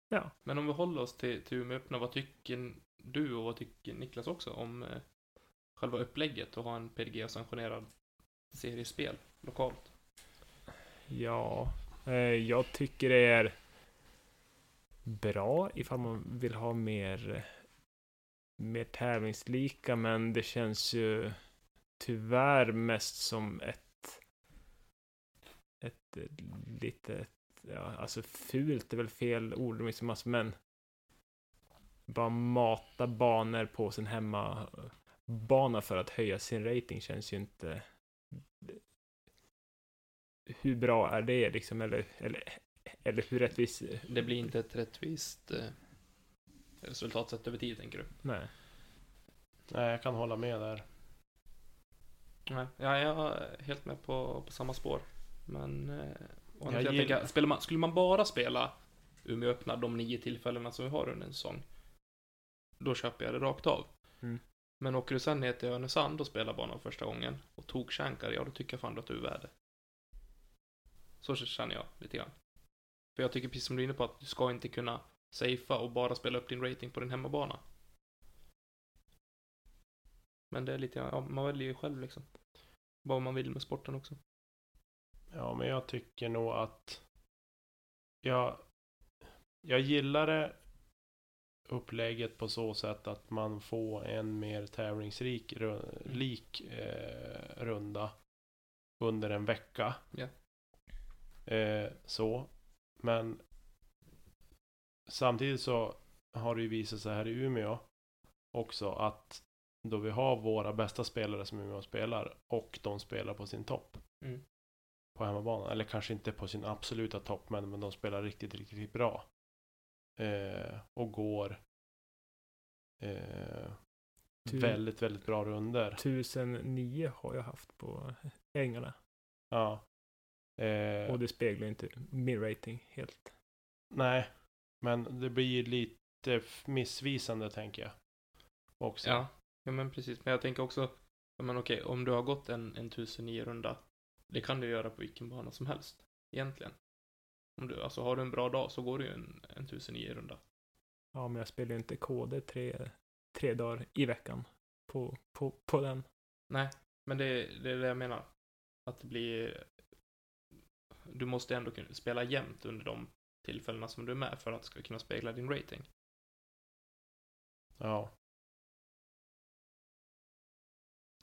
Ja. Men om vi håller oss till, till Umeå öppna, vad tycker du och vad tycker Niklas också om eh, själva upplägget och ha en PDG-sanktionerad seriespel lokalt? Ja, eh, jag tycker det är bra ifall man vill ha mer, eh, mer tävlingslika, men det känns ju tyvärr mest som ett, ett lite, litet, ja, alltså fult är väl fel ord, liksom, alltså, men bara mata banor på sin hemmabana för att höja sin rating känns ju inte hur bra är det liksom, eller, eller, eller hur rättvist Det blir inte ett rättvist eh, resultat sett över tid, tänker du? Nej. Nej, jag kan hålla med där. Nej, ja, jag är helt med på, på samma spår. Men eh, Jag tänker jag, spelar man, skulle man bara spela Umeå öppna de nio tillfällena som vi har under en säsong, då köper jag det rakt av. Mm. Men åker du sen ner till Härnösand och spelar banan första gången och tog shankar, ja då tycker jag fan att du är värd det. Så känner jag lite grann. För jag tycker precis som du är inne på att du ska inte kunna safea och bara spela upp din rating på din hemmabana. Men det är lite, ja, man väljer ju själv liksom. Vad man vill med sporten också. Ja, men jag tycker nog att jag, jag gillar det upplägget på så sätt att man får en mer tävlingsrik ru- lik eh, runda under en vecka. Ja. Eh, så. Men samtidigt så har det ju visat sig här i Umeå också att då vi har våra bästa spelare som Umeå spelar och de spelar på sin topp Mm. på hemmabana. Eller kanske inte på sin absoluta topp, men, men de spelar riktigt, riktigt bra. Eh, och går eh, Tu- väldigt, väldigt bra runder. 1009 har jag haft på Ängarna. Ja. Eh, Och det speglar inte min rating helt. Nej, men det blir lite f- missvisande tänker jag. Också. Ja, ja men precis. Men jag tänker också, men okej, om du har gått en, en 1009 runda, det kan du göra på vilken bana som helst, egentligen. Om du, alltså har du en bra dag så går du ju en, en 1009 runda. Ja, men jag spelar ju inte KD tre, tre dagar i veckan på, på, på den. Nej, men det, det är det jag menar. Att det blir... Du måste ändå kunna spela jämnt under de tillfällena som du är med för att det ska kunna spegla din rating. Ja.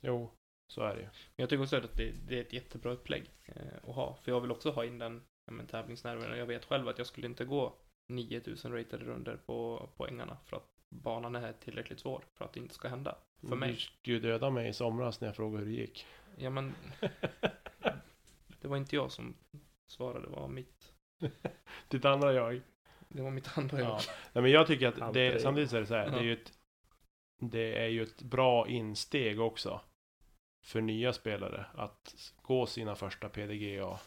Jo, så är det ju. Men jag tycker också att det, det är ett jättebra upplägg eh, att ha. För jag vill också ha in den men, tävlingsnerven. Jag vet själv att jag skulle inte gå 9000 ratade runder på, på ängarna för att banan är tillräckligt svår för att det inte ska hända. För mig. Du skulle ju döda mig i somras när jag frågade hur det gick. Ja men, [laughs] det var inte jag som svarade, det var mitt, [laughs] Ditt andra jag. det var mitt andra jag. Ja. Nej, men jag tycker att det, är- samtidigt så är det så här, det är ju ett det är ju ett bra insteg också för nya spelare att gå sina första PDGA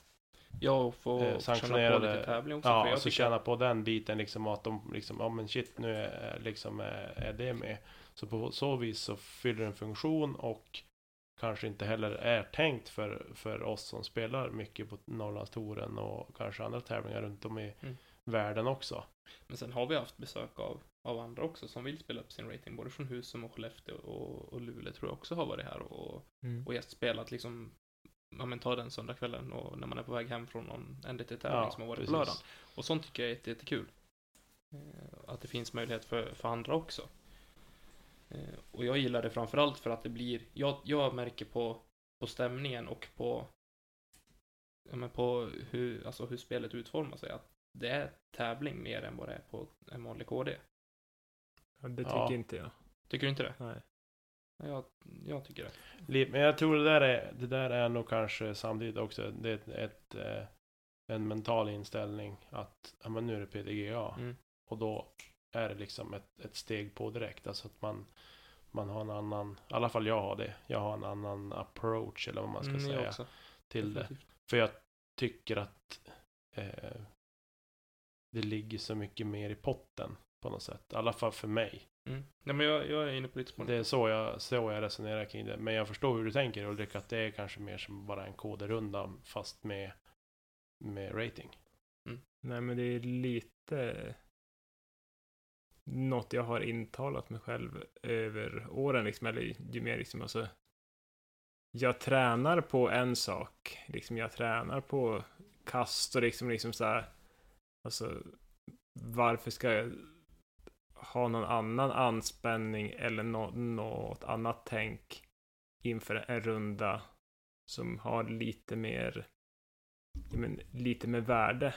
Ja, och få Eh, få känna på sanktionerade- lite tävling också. för Ja, jag och så tycker- känna på den biten liksom att de liksom, ja men shit nu är, liksom, är, är det med. Så på så vis så fyller det en funktion och kanske inte heller är tänkt för, för oss som spelar mycket på Norrlandstouren och kanske andra tävlingar runt om i Mm. världen också. Men sen har vi haft besök av, av andra också som vill spela upp sin rating, både från Husum och Skellefteå och, och Luleå tror jag också har varit här och, Mm. och gästspelat liksom, ja men ta den söndagskvällen och när man är på väg hem från någon NDT-tävling Ja, som har varit precis. på lördagen. Och sånt tycker jag är jätte- jättekul. Eh, Att det finns möjlighet för, för andra också. Eh, Och jag gillar det framförallt för att det blir, jag, jag märker på, på stämningen och på, ja men på hur, alltså hur spelet utformar sig, att det är tävling mer än vad det är på en vanlig KD. Ja, det tycker Ja. inte jag. Tycker du inte det? Nej. Jag, jag tycker det. Men jag tror det där är, det där är nog kanske samtidigt också det är ett, ett, eh, en mental inställning att ja, men nu är det PDGA. Mm. Och då är det liksom ett, ett steg på direkt. Alltså att man, man har en annan, i alla fall jag har det. Jag har en annan approach eller vad man ska Mm, säga också. till det. Definitivt. För jag tycker att eh, det ligger så mycket mer i potten på något sätt. I alla fall för mig. Mm. Nej men jag, jag är inne på ditt spår. Det är så jag, så jag resonerar kring det. Men jag förstår hur du tänker Ulrik, att det är kanske mer som bara en koderunda fast med, med rating. Nej, men det är lite något jag har intalat mig själv över åren, liksom, eller ju mer liksom, alltså. Jag tränar på en sak, liksom, jag tränar på kast och liksom, liksom så här, alltså, varför ska jag ha någon annan anspänning eller no något annat tänk inför en runda som har lite mer, men, lite mer värde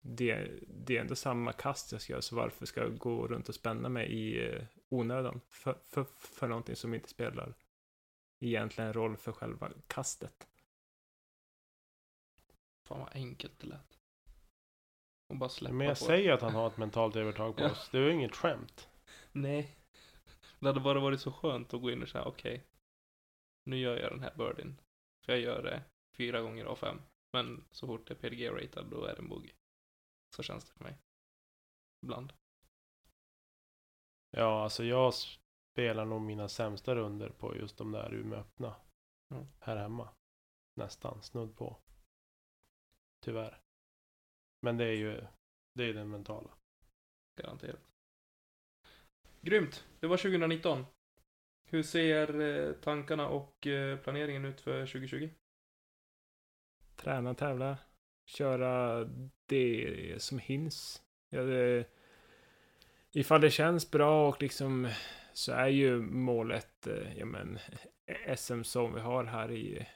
det, det är ändå samma kast jag ska göra, så varför ska jag gå runt och spänna mig i eh, onödan för, för, för någonting som inte spelar egentligen roll för själva kastet. Fan vad enkelt det lät. Och bara släppa Men jag på säger att han har ett [laughs] mentalt övertag på oss. Det är ju inget skämt. Nej. Det hade bara varit så skönt att gå in och säga okej. nu gör jag den här birdien. För jag gör det fyra gånger av fem. Men så fort det är PDG-ratad då är det en bogey. Så känns det för mig. Ibland. Ja, alltså jag spelar nog mina sämsta runder på just de där Umeå öppna. Mm. Här hemma. Nästan, snudd på. Tyvärr. Men det är ju, det är den mentala. Garanterat. Grymt! Det var 2019. Hur ser eh, tankarna och eh, planeringen ut för 2020? Träna, tävla, köra det som hinns. Ja, det, ifall det känns bra och liksom så är ju målet eh, ja, men, [laughs] SM som vi har här i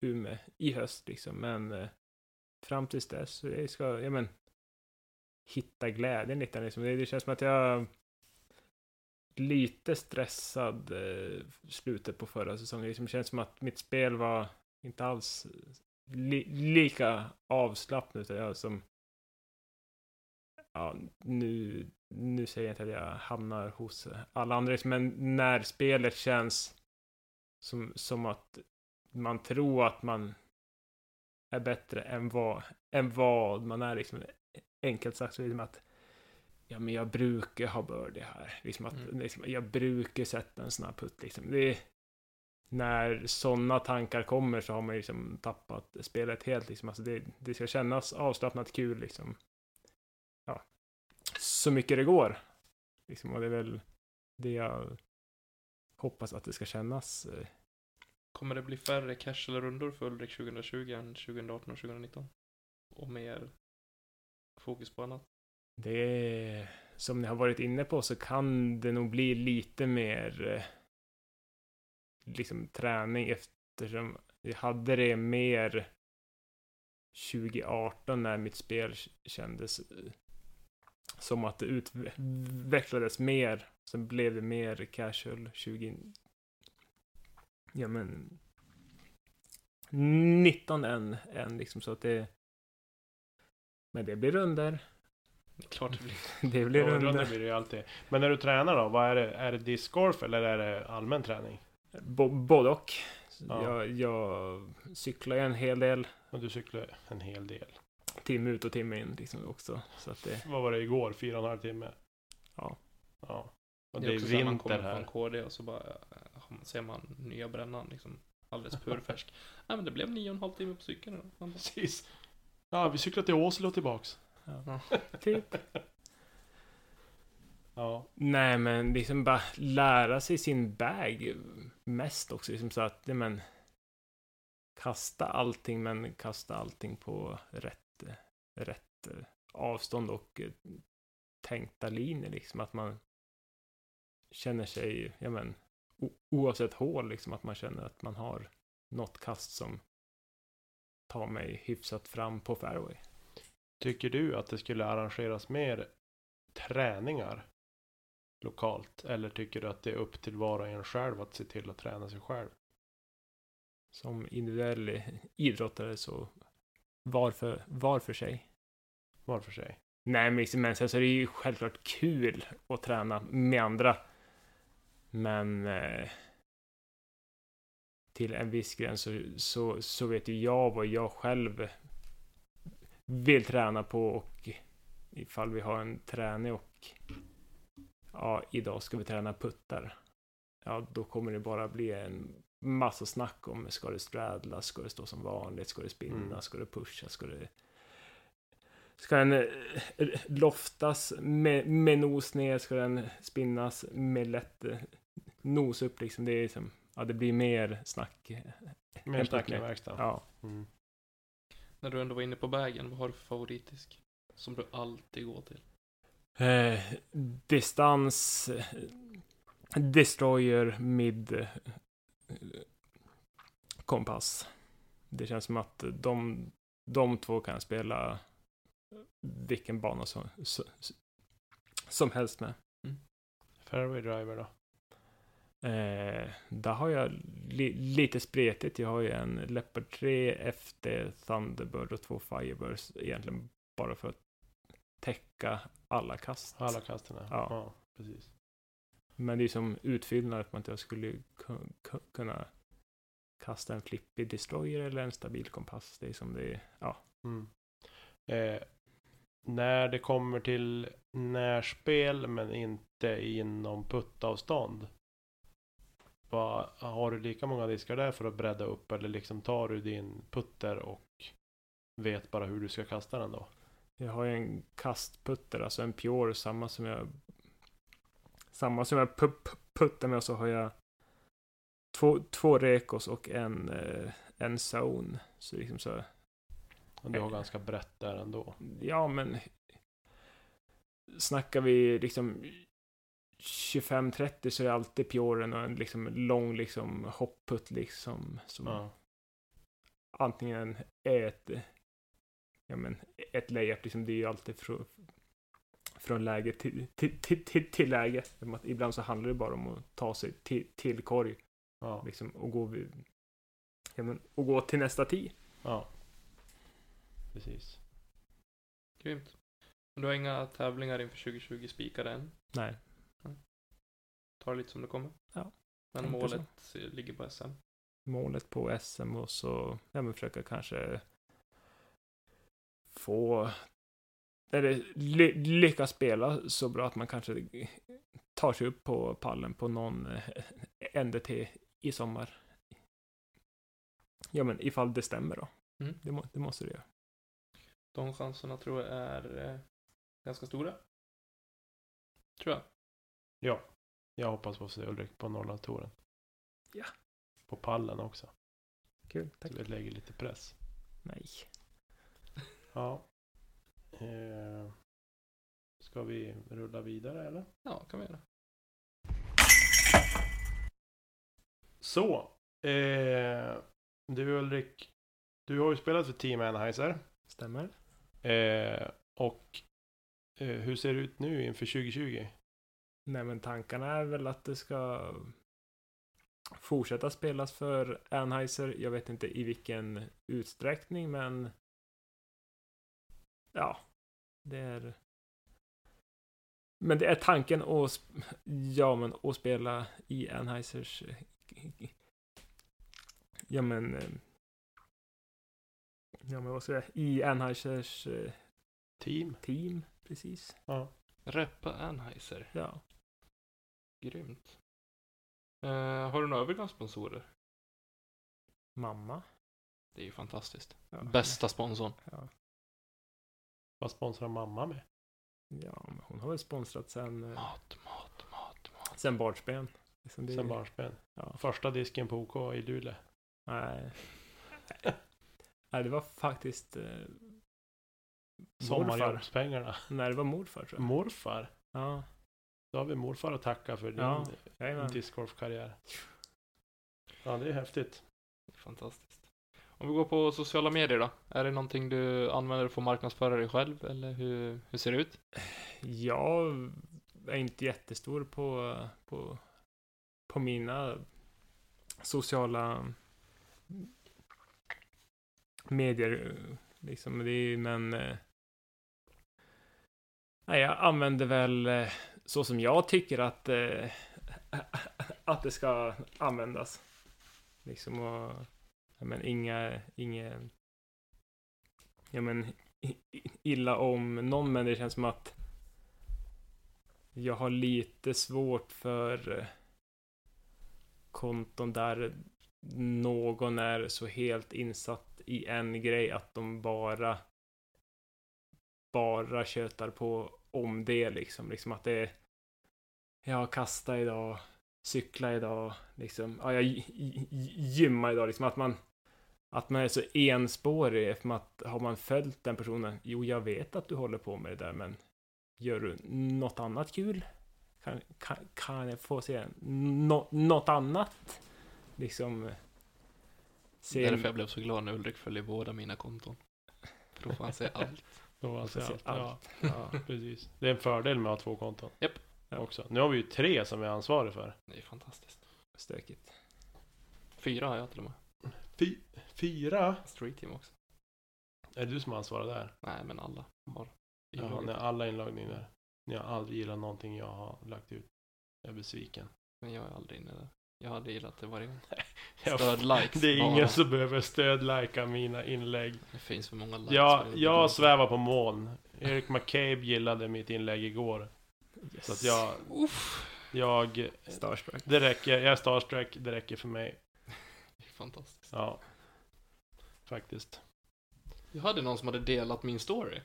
Umeå i höst liksom. Men eh, fram tills dess så jag ska ja, men, hitta glädjen lite. Liksom. Det, det känns som att jag lite stressad eh, slutet på förra säsongen. Liksom, det känns som att mitt spel var inte alls li, lika avslappnat. Utan jag som ja, nu, nu säger jag inte att jag hamnar hos alla andra, men när spelet känns som, som att man tror att man är bättre än vad, än vad man är. Liksom, enkelt sagt så är det som att ja, men jag brukar ha birdie här. Liksom att, Mm. liksom, jag brukar sätta en snabb putt. Liksom. Det när sådana tankar kommer så har man ju liksom tappat spelet helt. Liksom. Alltså det, det ska kännas avslappnat kul. Liksom. Ja. Så mycket det går. Liksom. Och det är väl det jag hoppas att det ska kännas. eh, Kommer det bli färre cash eller rundor för Ulrik 2020 än 2018 och 2019? Och mer fokus på annat? Det är, som ni har varit inne på så kan det nog bli lite mer eh, liksom träning eftersom jag hade det mer 2018 när mitt spel kändes eh, som att det utvecklades mer. Sen blev det mer casual 20... Ja men... 19 än, än liksom så att det... Men det blir runder. Klart det blir. [laughs] Det blir runder. runder blir det ju alltid. Men när du tränar då, vad är det? Är det discgolf eller är det allmän träning? Både och. Ja. Jag, jag cyklar ju en hel del. Och du cyklar en hel del. Timme ut och timme in liksom också. Så att det, Vad var det igår? Fyra och en halv timme? Ja. Ja. Och Det det är så här man vinter kommer här. från KD och så bara eh, ser man nya brännan liksom alldeles [laughs] purfärsk. Nej men det blev nio och en halv timme på cykeln bara, Precis. Ja, vi cyklar till Åsele och tillbaks. ja. typ. [laughs] Ja. Nej, men liksom bara lära sig sin bag mest också. Liksom så att, men kasta allting, men kasta allting på rätt, rätt avstånd och eh, tänkta linjer. Liksom att man känner sig, ja men, oavsett hål, liksom att man känner att man har något kast som tar mig hyfsat fram på fairway. Tycker du att det skulle arrangeras mer träningar lokalt? Eller tycker du att det är upp till var och en själv att se till att träna sig själv? Som individuell idrottare så var för, var för sig. Var för sig. Nej, men liksom, men sen så är det ju självklart kul att träna med andra. Men eh, till en viss gräns så, så, så vet ju jag vad jag själv vill träna på och ifall vi har en träning och ja, idag ska vi träna puttar. Ja, då kommer det bara bli en massa snack om ska det straddlas, ska det stå som vanligt, ska det spinna, Mm. ska det pusha, ska det Ska den eh, loftas med, med nos ner? Ska den spinnas med lätt eh, nos upp liksom? Det är liksom, ja det blir mer snack. Mer snack okej. verkstad. Ja. Mm. När du ändå var inne på vägen, vad har du för favoritisk? Som du alltid går till? Eh, distans, eh, destroyer, mid, eh, kompass. Det känns som att de, de två kan spela vilken bana som, som, helst med. Fairway driver då? Eh, där har jag li, lite spretigt. Jag har ju en Leopard 3 efter Thunderbird och två Firebirds egentligen bara för att täcka alla kast. Alla kasterna? Ja. precis. Men det är som utfyllnad att jag skulle ku- ku- kunna kasta en flippig destroyer eller en stabil kompass. Det är som det är, ja. Mm. Eh, när det kommer till närspel men inte inom puttavstånd. Vad, har du lika många diskar där för att bredda upp eller liksom tar du din putter och vet bara hur du ska kasta den då? Jag har ju en kastputter, alltså en Pure, samma som jag samma som jag pu- pu- puttar med så har jag två, två Rekos och en, eh, en Zone. Så liksom så, Och du har ganska brett där ändå. ja men snackar vi liksom 25-30 så är det alltid Puren och en liksom lång liksom hoppputt liksom. Som Ja. antingen är ett, ja men ett layup liksom. Det är ju alltid från, från läge till, till, till, till, till läge. Ibland så handlar det bara om att ta sig till, till korg Ja. liksom och gå vid, ja men, och gå till nästa tee. ja. Precis. Grymt. Du har inga tävlingar inför 2020 spikade än? Nej. Tar det lite som det kommer? Ja, Men målet ligger på SM? målet på SM och så ja, men försöka kanske få eller ly lyckas spela så bra att man kanske tar sig upp på pallen på någon eh, NDT i sommar. Ja, men ifall det stämmer då. Mm. Det, må, det måste det göra. De chanserna tror jag är eh, ganska stora. Tror jag. Ja. Jag hoppas på att se Ulrik på Norrlandstouren. Ja. På pallen också. Kul, tack. Så det lägger lite press. Nej. Ja. Eh, ska vi rulla vidare eller? Ja, kan vi göra. Så. Eh, du Ulrik. Du har ju spelat för Team Anheuser. Stämmer. Eh, och eh, hur ser det ut nu inför 2020? Nej, men tankarna är väl att det ska fortsätta spelas för Anheuser. Jag vet inte i vilken utsträckning, men ja, det är. Men det är tanken att, sp- ja, men att spela i Anheisers ja men, eh, ja men vad ska jag säga, i Anheisers eh, Team. team, precis. Ja. Reppa Anheuser. Ja. Grymt. Eh, har du några övriga sponsorer? Mamma. Det är ju fantastiskt. Ja. Bästa sponsorn. Ja. Vad sponsrar mamma med? ja, men hon har väl sponsrat sen, eh, Mat, mat, mat, mat. sen barnsben. Liksom det, Sen barnsben. Ja. Första disken på OK i Luleå. Nej. [laughs] Nej, det var faktiskt eh. Sommarjobbspengarna. Nej, det var morfar tror jag. Morfar. Ja, Då har vi morfar att tacka för din Ja, discgolfkarriär. Ja, det är häftigt. Fantastiskt. Om vi går på sociala medier då. Är det någonting du använder för att marknadsföra dig själv? Eller hur, hur ser det ut? Jag är inte jättestor på, på, på mina sociala medier. Liksom, det är, men eh, nej, jag använder väl eh, så som jag tycker att, eh, [laughs] att det ska användas. Liksom och, men inga, inga, ja men illa om någon, men det känns som att jag har lite svårt för eh, konton där någon är så helt insatt i en grej att de bara bara tjötar på om det liksom. Liksom att det är jag kasta idag, cykla idag, liksom. Ja, jag gymmar idag, liksom att man att man är så enspårig eftersom att har man följt den personen, jo jag vet att du håller på med det där men gör du något annat kul? Kan, kan, kan jag få se nå, något annat? Liksom Det se är därför jag blev så glad när Ulrik följer båda mina konton. För då får han se [laughs] allt. Då Får alltså se allt. allt. Ja, [laughs] Ja. precis. Det är en fördel med att ha två konton. Japp. Också. Nu har vi ju tre som vi är ansvariga för. Det är fantastiskt. Stökigt. Fyra har jag till och med. Fy, fyra? Street team också. Är det du som ansvarar där? Nej, men alla har. Ja, ni har alla inloggningar där. Ni har aldrig gillat någonting jag har lagt ut. Jag är besviken. Men jag är aldrig inne där. Jag hade gillat det varje gång. [laughs] Stöd likes. Det är bara. ingen som behöver stödlajka mina inlägg. Det finns för många likes. Det. jag svävar på moln. Erik McCabe gillade mitt inlägg igår. Yes. Så att jag, jag, Starstruck. det räcker. Jag är starstruck, det räcker för mig. Det [laughs] är fantastiskt. Ja. Faktiskt. Jag hade någon som hade delat min story.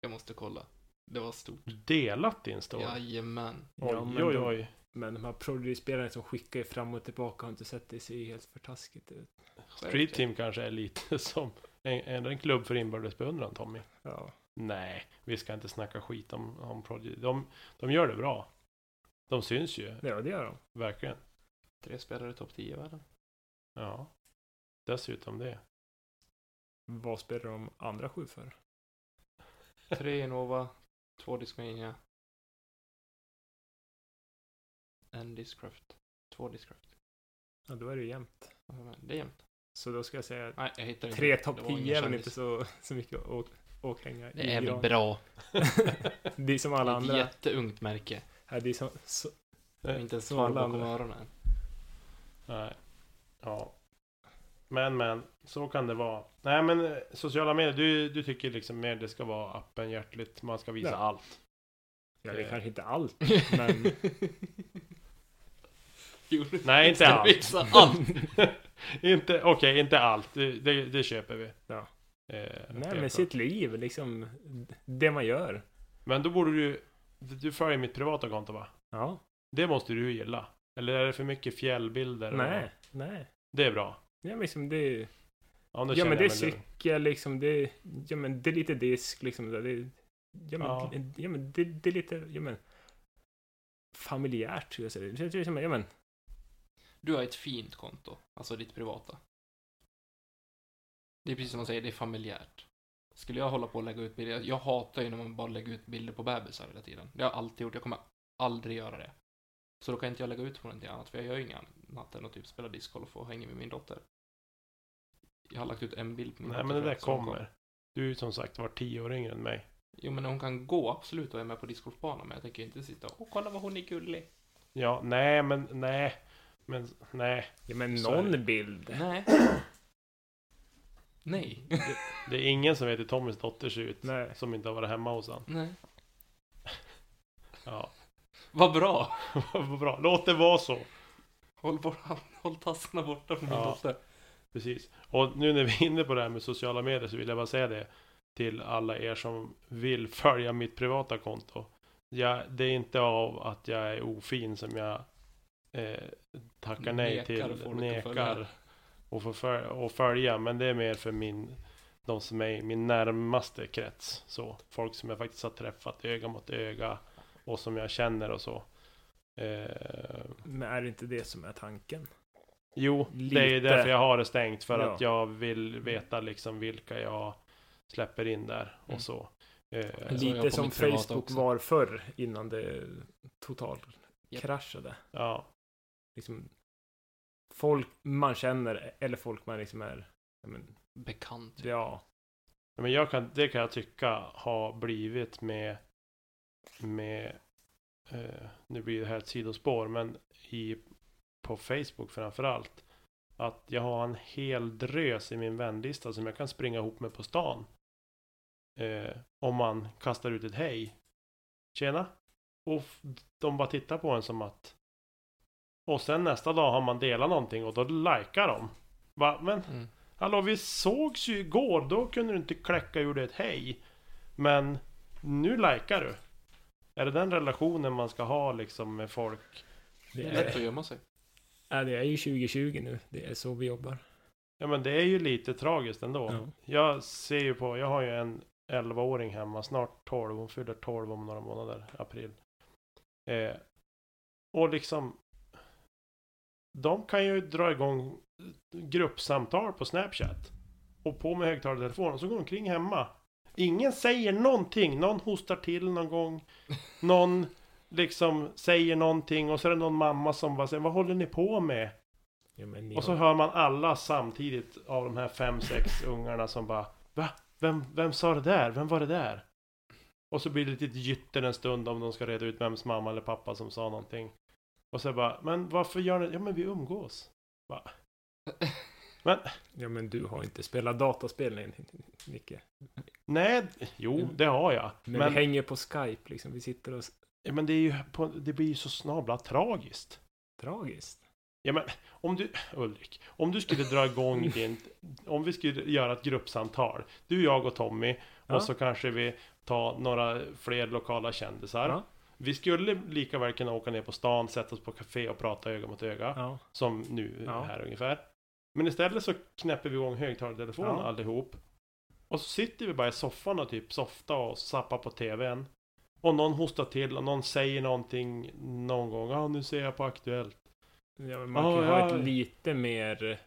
Jag måste kolla. Det var stort. Delat din story? Jajamän. Oj, Ja, men oj, de- oj. Men de här Prodigy-spelarna som skickar fram och tillbaka har inte sett det ser ju helt för taskigt ut. Street Team kanske är lite [laughs] som en, en, en klubb för inbördes beundran, Tommy. Ja. Nej, vi ska inte snacka skit om, om Prodigy. De, de gör det bra. De syns ju, ja, det gör de. verkligen. Tre spelare i topp 10 i världen. Ja. Dessutom det. Vad spelar de andra sju för? Tre Innova, två Discmania. En Discraft. Två Discraft. Ja, då är det ju jämnt. Det är jämnt. Så då ska jag säga Nej, jag tre topp Det 10 är väl inte så, så mycket att å- att hänga Det är väl bra. [laughs] [laughs] det är som alla Ett andra. jätteungt märke. Ja, det är som, så, Eh, Inte ens som alla bakom andra. öronen. Nej. Ja. Men, men, så kan det vara. Nej, men eh, sociala medier, du, du tycker liksom mer det ska vara öppenhjärtligt. Man ska visa Ja. allt. ja, det är Eh. kanske inte allt, [laughs] men Jo, Nej, inte allt. visa allt. [laughs] inte, okej, inte allt. Det, det, det köper vi. Ja. Eh, nej, men sitt liv, liksom det man gör. Men då borde du, du följer mitt privata konto va? Ja, Det måste du gilla. Eller är det för mycket fjällbilder? och- nej, nej. Det är bra. Ja, men liksom det, Ja, då ja känner men det är cykel liksom, det, ja men det är lite disk liksom. Det, det- ja, men, Ja. ja. men det, det är lite, ja men familjärt skulle jag säga. Ja men, Du har ett fint konto. Alltså ditt privata. Det är precis som man säger, det är familjärt. Skulle jag hålla på och lägga ut bilder, jag hatar ju när man bara lägger ut bilder på bebisar hela tiden. Det har jag alltid gjort, jag kommer aldrig göra det. Så då kan inte jag lägga ut på någonting annat, för jag gör ju inget annat än att typ spela discgolf och hänga med min dotter. Jag har lagt ut en bild på min Nej, dotter men det där som kommer. Du är ju som sagt var tio år yngre än mig. Jo, men hon kan gå absolut och är med på discgolfbanan, men jag tänker inte sitta och "Åh, kolla vad hon är gullig. Ja, nej, men nej. Men nej, Ja, men det. någon bild. Nej. Nej. det är ingen som vet hur Tommys dotter ser ut. Nej. Som inte har varit hemma hos honom. Nej. Ja, Vad bra. [laughs] vad bra. Låt det vara så. Håll, bort, håll tassarna borta från min Ja. dotter. Precis. Och nu när vi är inne på det här med sociala medier så vill jag bara säga det till alla er som vill följa mitt privata konto. Jag, det är inte av att jag är ofin som jag eh, tackar nej Nekar till, att nekar och, få föl- och följa. Men det är mer för min, de som är min närmaste krets. Så, folk som jag faktiskt har träffat öga mot öga och som jag känner och så. Eh, Men är det inte det som är tanken? Jo, det är ju Lite. därför jag har det stängt. För Ja. att jag vill veta liksom vilka jag släpper in där och Mm. så. Eh, Lite som Facebook också. var förr innan det totalt Japp. kraschade. ja, Liksom, folk man känner eller folk man liksom är... ja, Men, Bekant. ja, men jag kan, det kan jag tycka har blivit med, med eh, nu blir det här ett sidospår, men i, på Facebook framför allt. Att jag har en hel drös i min vänlista som jag kan springa ihop med på stan. Eh, om man kastar ut ett hej. Tjena. Och de bara tittar på en som att. Och sen nästa dag har man delat någonting och då likar de. Va? Men Mm. hallå vi sågs ju igår. Då kunde du inte kläcka ur det ett hej. Men nu likar du. Är det den relationen man ska ha liksom med folk? det är lätt att gömma sig. ja, det är ju 2020 nu. Det är så vi jobbar. Ja men det är ju lite tragiskt ändå. Ja. Jag ser ju på, jag har ju en 11-åring hemma, snart 12, hon fyller 12 om några månader, april. Eh, och liksom, de kan ju dra igång gruppsamtal på Snapchat. Och på med högtalartelefon och så går de omkring hemma. Ingen säger någonting, någon hostar till någon gång. Någon liksom säger någonting och så är det någon mamma som bara säger, vad håller ni på med? Ja, ni Och så har- hör man alla samtidigt av de här fem, sex ungarna som bara Va? Vem, vem sa det där? Vem var det där? Och så blir det lite gytter en stund om de ska reda ut vems mamma eller pappa som sa någonting. Och så bara, men varför gör ni Ja men vi umgås. Va? [laughs] Ja, men du har inte spelat dataspel, Nicke. Nej, jo det har jag. Men, Men, vi hänger på Skype liksom. Vi sitter och... ja, men det, är ju på, det blir ju så snabla tragiskt. Tragiskt. Ja men om du, Ulrik, om du skulle dra igång [laughs] din, om vi skulle göra ett gruppsamtal. Du, jag och Tommy. Ja. Och så kanske vi tar några fler lokala kändisar. Ja. Vi skulle lika väl kunna åka ner på stan, sätta oss på café och prata öga mot öga. Ja. Som nu här ungefär. Men istället så knäpper vi igång högtalartelefonen Ja. allihop. Och så sitter vi bara i soffan och typ softa och zappar på tvn. Och någon hostar till och någon säger någonting någon gång. Ja, nu ser jag på Aktuellt. Ja, men man kan ju ha ja. ett lite mer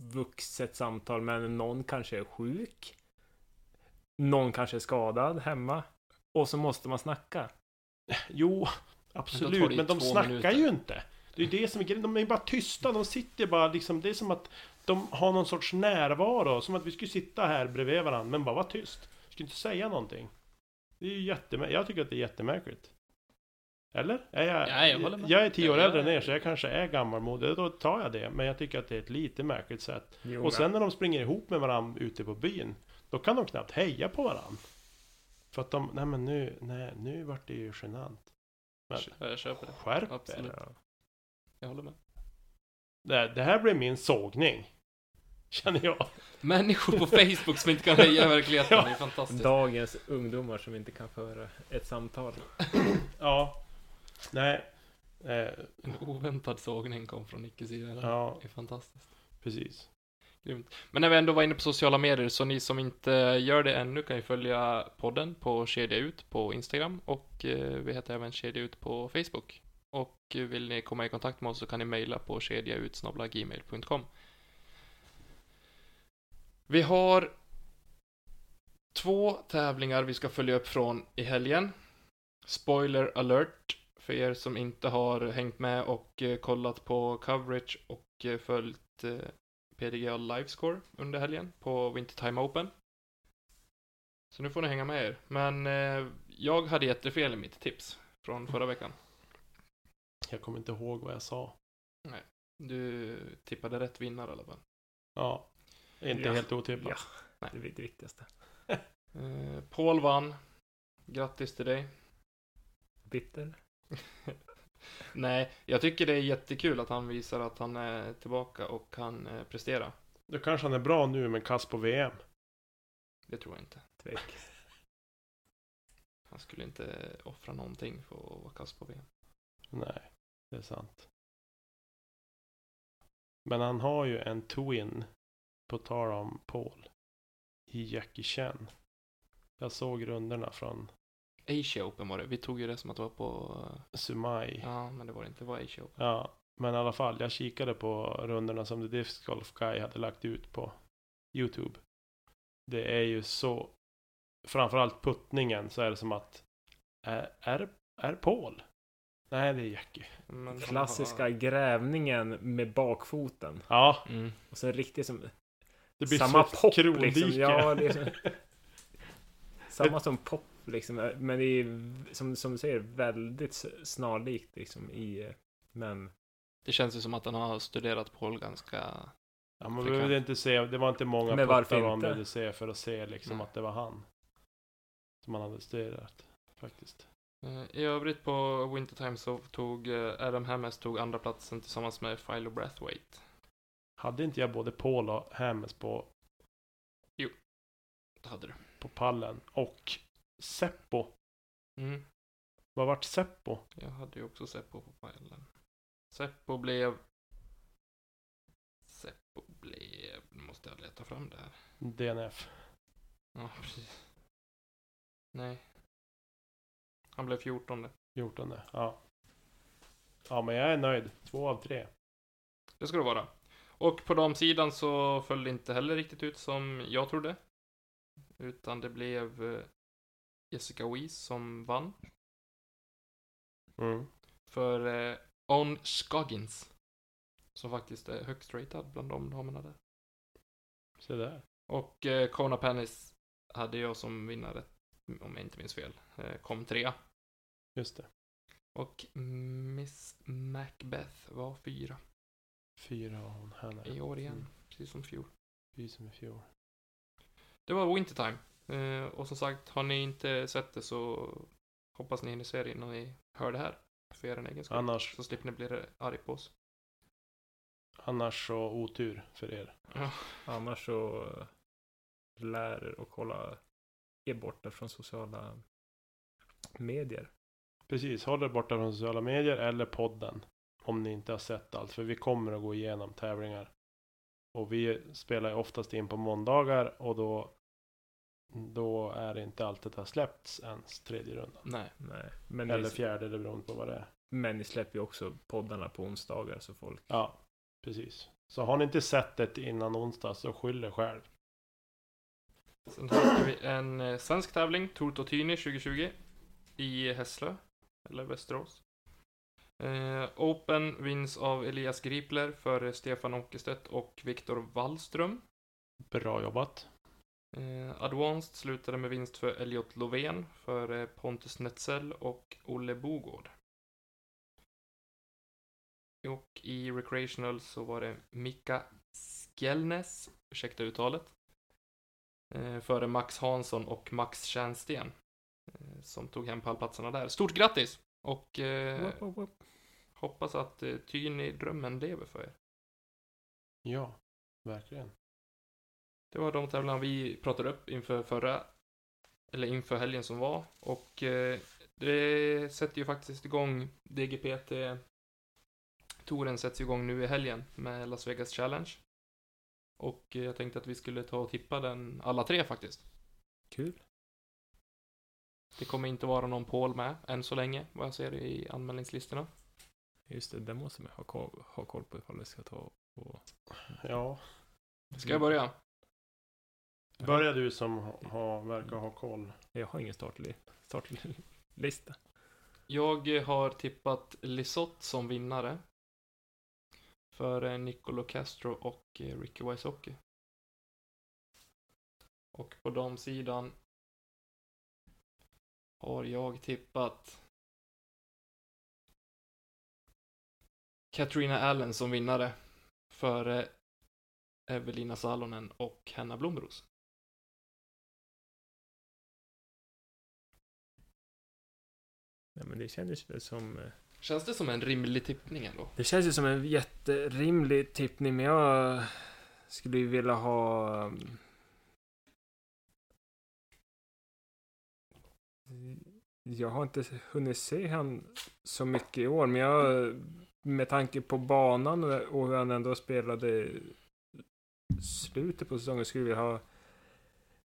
vuxet samtal, men någon kanske är sjuk. Någon kanske är skadad hemma. Och så måste man snacka. Jo, Men absolut. Men, ju de snackar minuter. ju inte. Det är det som är grejen. De är bara tysta. De sitter bara liksom. Det är som att de har någon sorts närvaro. Som att vi skulle sitta här bredvid varandra. Men bara vara tyst. Skulle inte säga någonting. Det är ju jättemärkligt. Jag tycker att det är jättemärkligt. Eller? Är jag, Ja, jag håller med. jag är tio år Ja, äldre än er så jag kanske är gammalmodig. Då tar jag det. Men jag tycker att det är ett lite märkligt sätt. Jo, Och sen när de springer ihop med varandra ute på byn. Då kan de knappt heja på varandra. För att de, nej men nu, nej, nu vart det ju genant. Men Ja, Jag köper det. skärp er. Jag håller med. Det, det här blir min sågning. [laughs] Känner jag. Människor på Facebook som inte kan heja i verkligheten, Ja. det är fantastiskt. Dagens ungdomar som inte kan föra ett samtal. [clears throat] Ja. Nej. Eh, En oväntad sågning kom från Nickes sida. ja, Det är fantastiskt. precis. Grymt. Men när vi ändå var inne på sociala medier, så ni som inte gör det ännu kan ju följa podden på Kedja Ut på Instagram och eh, vi heter även Kedja Ut på Facebook. Och vill ni komma i kontakt med oss så kan ni mejla på kedjautsnabblagmail.com. Vi har två tävlingar vi ska följa upp från i helgen. Spoiler alert för er som inte har hängt med och eh, kollat på coverage och eh, följt eh, PDGA Livescore under helgen på Wintertime Open. Så nu får ni hänga med er. Men jag hade jättefel i mitt tips från förra veckan. Jag kommer inte ihåg vad jag sa. Du tippade rätt vinnare i alla fall. Ja. Inte Ja. helt otippat. Ja, det är det viktigaste. [laughs] Eh, Paul vann. Grattis till dig. Bitter. [laughs] Nej, jag tycker det är jättekul att han visar att han är tillbaka och kan eh, prestera. Då kanske han är bra nu men kass på VM. Det tror jag inte. Tvek. Han skulle inte offra någonting för att vara kass på VM. Nej, det är sant. Men han har ju en twin, på tal om Paul, i Jackie Chan. Jag såg rundorna från Asia Open var det. Vi tog ju det som att det var på... eh, Sumai. Ja, men det var det inte. Det var Asia Open. Ja, men i alla fall, jag kikade på rundorna som The Disc Golf Guy hade lagt ut på YouTube. Det är ju så, framförallt puttningen så är det som att, är, är, är Paul? Nej, det är Jackie. Men han Klassiska har- grävningen med bakfoten. Ja, Mm. Och sen riktigt som det blir samma pop krondike. liksom. Ja, det är som, [laughs] samma som pop liksom. Men det är som, som du säger väldigt snarlikt liksom i men Det känns ju som att han har studerat Paul ganska... Ja, man behövde han. inte se, det var inte många Men puttar man behövde se för att se liksom Nej. att det var han. Som man hade studerat, faktiskt. Eh, I övrigt på Wintertime så tog eh, Adam Hammes tog andra platsen tillsammans med Philo Brathwaite. Hade inte jag både Paul och Hammes på, Det hade du. på pallen? Och Seppo. Mm. Vad vart Seppo? Jag hade ju också Seppo på pajlen. Seppo blev... Seppo blev... Nu måste jag leta fram det här. DNF. Ja, precis. Nej. Han blev 14. 14. Ja. Ja, men jag är nöjd. Två av tre. Det ska det vara. Och på damsidan så föll det inte heller riktigt ut som jag trodde. Utan det blev eh, Jessica Weiss som vann. Mm. För eh, On Scoggins. Som faktiskt är högst ratad bland de damerna där. Så där. Och eh, Kona Pennis hade jag som vinnare, om jag inte minns fel, eh, kom trea. Just det. Och Miss Macbeth var fyra Fyra av hon här. i år igen, Mm. precis som fjol. Fy som i fjol. Det var Wintertime. Eh, och som sagt, har ni inte sett det så hoppas ni hinner se det innan ni hör det här. För er egen skull. Annars, Så slipper ni bli arg på oss. annars så otur för er. annars så eh, lär er att kolla er borta från sociala medier. Precis, håll er borta från sociala medier eller podden. Om ni inte har sett allt. För vi kommer att gå igenom tävlingar. Och vi spelar oftast in på måndagar och då då är det inte alltid det har släppts ens tredje rundan. Nej. Nej, men, Eller ni, fjärde, det beror på vad det är. men ni släpper ju också poddarna på onsdagar så folk Ja, precis. Så har ni inte sett det innan onsdag så skyll er själv. Sen hade vi en eh, svensk tävling, Tour Totini 2020. I Hässlö. Eller Västerås. Eh, Open vinns av Elias Gripler för Stefan Åkerstedt och Viktor Wallström. Bra jobbat. Eh, Advanced slutade med vinst för Elliot Lovén för eh, Pontus Netzell och Olle Bogård. Och i Recreational så var det Mika Skjellnes, ursäkta uttalet, eh, före Max Hansson och Max Tjärnsten som tog hem pallplatserna där. Stort grattis! Och eh, Whoop, whoop, whoop. hoppas att eh, Tyni-drömmen lever för er. Ja, verkligen. Det var de tävlingar vi pratade upp inför förra, eller inför helgen som var. Och eh, det sätter ju faktiskt igång DGPT. Touren sätts igång nu i helgen med Las Vegas Challenge. Och eh, jag tänkte att vi skulle ta och tippa den alla tre faktiskt. Kul. Det kommer inte vara någon Paul med än så länge, vad jag ser i anmälningslistorna. Just det, det måste man ha koll, ha koll på ifall vi ska ta och... Ja. Ska jag börja? Börja du som ha, verkar ha koll. Jag har ingen startli, startlista. Jag eh, har tippat Lisotte som vinnare. För eh, Nicolo Castro och eh, Ricky Wysocki. Och på damsidan har jag tippat Katrina Allen som vinnare före Evelina Salonen och Hanna Blomros. Nej, men det kändes väl som... eh, Känns det som en rimlig tippning ändå? Det känns ju som en jätterimlig tippning, men jag skulle ju vilja ha... Jag har inte hunnit se han så mycket i år, men jag med tanke på banan och hur han ändå spelade slutet på säsongen skulle jag vilja ha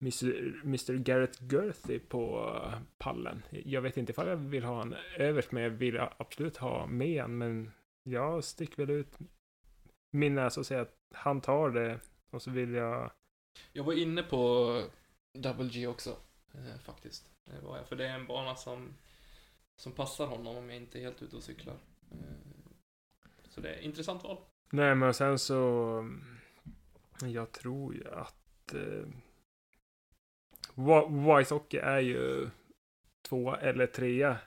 Mr. Garrett Gerthy på pallen. Jag vet inte ifall jag vill ha han överst, men jag vill absolut ha med han. Men jag sticker väl ut min näsa och säger att han tar det. Och så vill jag... Jag var inne på Double G också, eh, faktiskt. Det var jag, för det är en bana som, som passar honom om jag inte är helt ute och cyklar. Eh, så det är ett intressant val. Nej, men sen så... Jag tror ju att... Eh, Wysocki är ju två eller trea.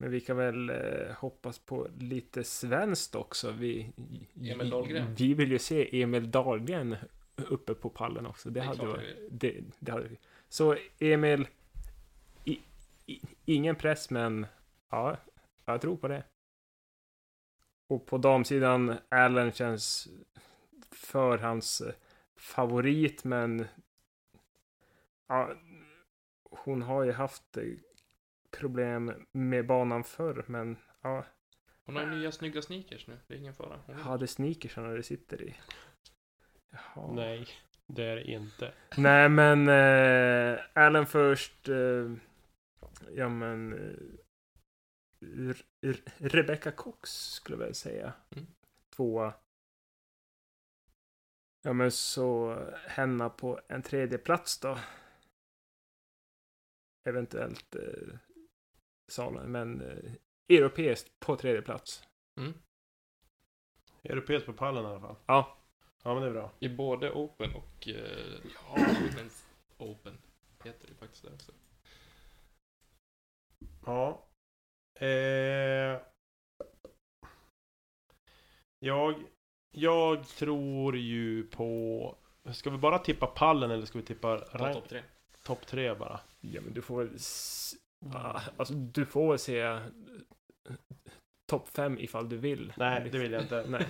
Men vi kan väl eh, hoppas på lite svenskt också. Vi, Emil Dahlgren. Vi vill ju se Emil Dahlgren uppe på pallen också. Det, Det hade varit... vi. Det, det hade vi. Så Emil... Ingen press, men ja, jag tror på det. Och på damsidan, Allen känns för hans eh, favorit, men ja, hon har ju haft eh, problem med banan förr, men ja, Hon har ju nya snygga sneakers nu, det är ingen fara. Hon hade sneakersarna det sitter i. Jaha. Nej, det är det inte. Nej, men eh, Allen först. Eh, ja, men. Eh, Re- Re- Rebecca Cox skulle jag väl säga. Mm. Tvåa. Ja, men så Henna på en tredje plats då. Eventuellt eh, Salen, men eh, europeiskt på tredje plats. Mm. Europeisk på pallen i alla fall. Ja. Ja, men det är bra. I både Open och eh, Women's Open heter det faktiskt det också. Ja. Eh, jag, jag tror ju på... Ska vi bara tippa pallen eller ska vi tippa Ta rank- topp tre. topp tre bara? Ja, men du får väl... s- ah, Alltså, du får väl se eh, topp fem ifall du vill. Nej, det vill jag inte. [laughs] Nej.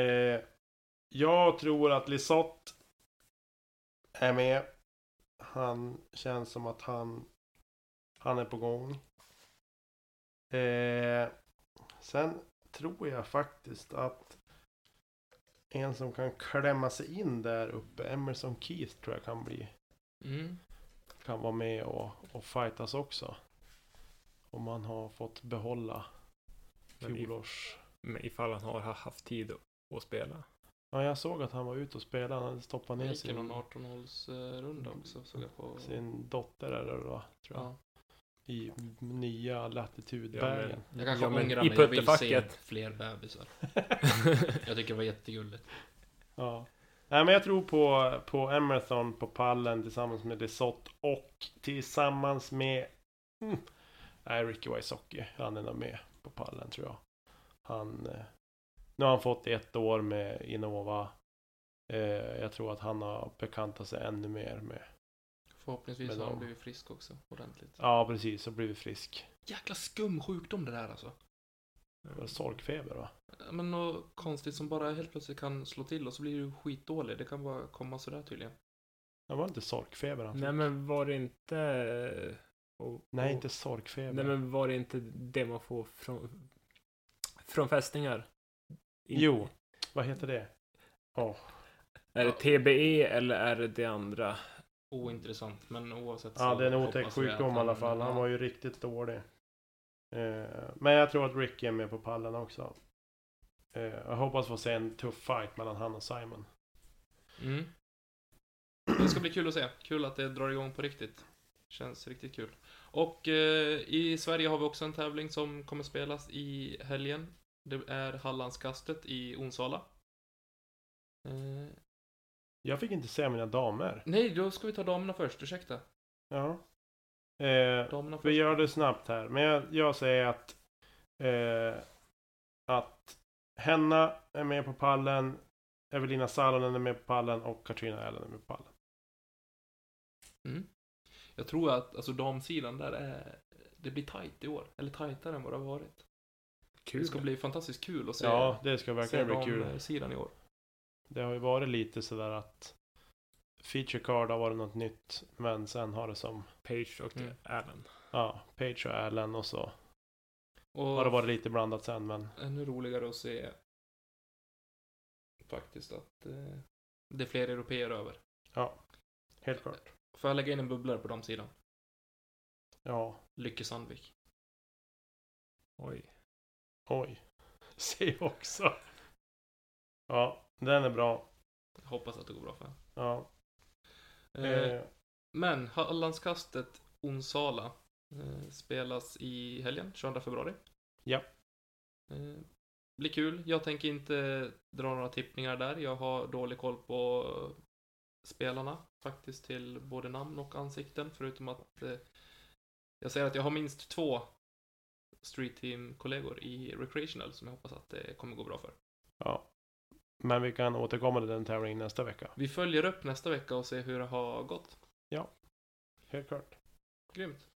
Eh, jag tror att Lisotte är med. Han känns som att han, han är på gång. Eh, sen tror jag faktiskt att en som kan klämma sig in där uppe, Emerson Keith tror jag kan bli. Mm. Kan vara med och, och fightas också. Om man har fått behålla fjolårs... Men ifall han har haft tid att- spela. Ja, jag såg att han var ute och spelade. Han hade stoppat Det ner gick ju någon sin, 18-hålsrunda också, såg jag på. sin dotter eller vad tror jag. Ja. I nya Ja, latitudbergen. Jag kanske Ja, men ångrar i mig, jag vill se fler bebisar. [laughs] Jag tycker det var jättegulligt. Ja. Nej, men jag tror på, på Emerson på pallen tillsammans med Desotte och tillsammans med... Mm, nej, Ricky Wysocki. Han är nog med på pallen tror jag. Han... Eh, nu har han fått ett år med Innova. Eh, jag tror att han har bekantat sig ännu mer med... Förhoppningsvis Men har han de- blivit frisk också, ordentligt. Ja, precis. Och blivit frisk. Jäkla skum sjukdom det där alltså. Det var sorkfeber va? Men något konstigt som bara helt plötsligt kan slå till och så blir du skitdålig. Det kan bara komma sådär tydligen. Det var inte sorkfeber han fick. Nej, men var det inte... eh, och- Nej, och- inte sorkfeber. Nej, men var det inte det man får från, från fästingar? In- Jo, vad heter det? Åh, Är det TBE eller är det det andra? Ointressant, men oavsett Ja, det är en otäck sjukdom i alla fall. Han var ju riktigt dålig. Eh, men jag tror att Ricky är med på pallen också. Eh, jag hoppas få se en tuff fight mellan han och Simon. Mm. Det ska bli kul att se. Kul att det drar igång på riktigt. Känns riktigt kul. Och eh, i Sverige har vi också en tävling som kommer spelas i helgen. Det är Hallandskastet i Onsala. Eh, Jag fick inte se mina damer. nej, då ska vi ta damerna först. Ursäkta. Ja. Eh, Damerna först. vi gör det snabbt här. Men jag, jag säger att eh, att Henna är med på pallen, Evelina Salonen är med på pallen och Katrina Allen är med på pallen. Mm. Jag tror att alltså damsidan där är, det blir tajt i år. Eller tajtare än vad det har varit. Kul. Det ska bli fantastiskt kul att se, Ja, det ska verkligen bli kul. damsidan i år. Det har ju varit lite sådär att Feature Card har varit något nytt, men sen har det som Page och Mm. Allen. Ja, Page och Allen och så Och har det varit lite blandat sen, men ännu roligare att se faktiskt att eh, det är fler europeer över. ja, helt klart. Får jag lägga in en bubblare på damsidan? Ja, Lycke Sandvik. Oj. oj. [laughs] Se också. Ja, den är bra. Jag hoppas att det går bra för henne. Ja. Eh, Eh, Men Hallandskastet Onsala eh, spelas i helgen, 22 februari. Ja. Eh, blir kul. Jag tänker inte dra några tippningar där. Jag har dålig koll på spelarna faktiskt till både namn och ansikten förutom att eh, jag säger att jag har minst två Street Team-kollegor i Recreational som jag hoppas att det kommer gå bra för. ja. Men vi kan återkomma till den tävlingen nästa vecka. Vi följer upp nästa vecka och ser hur det har gått. Helt klart. Grymt.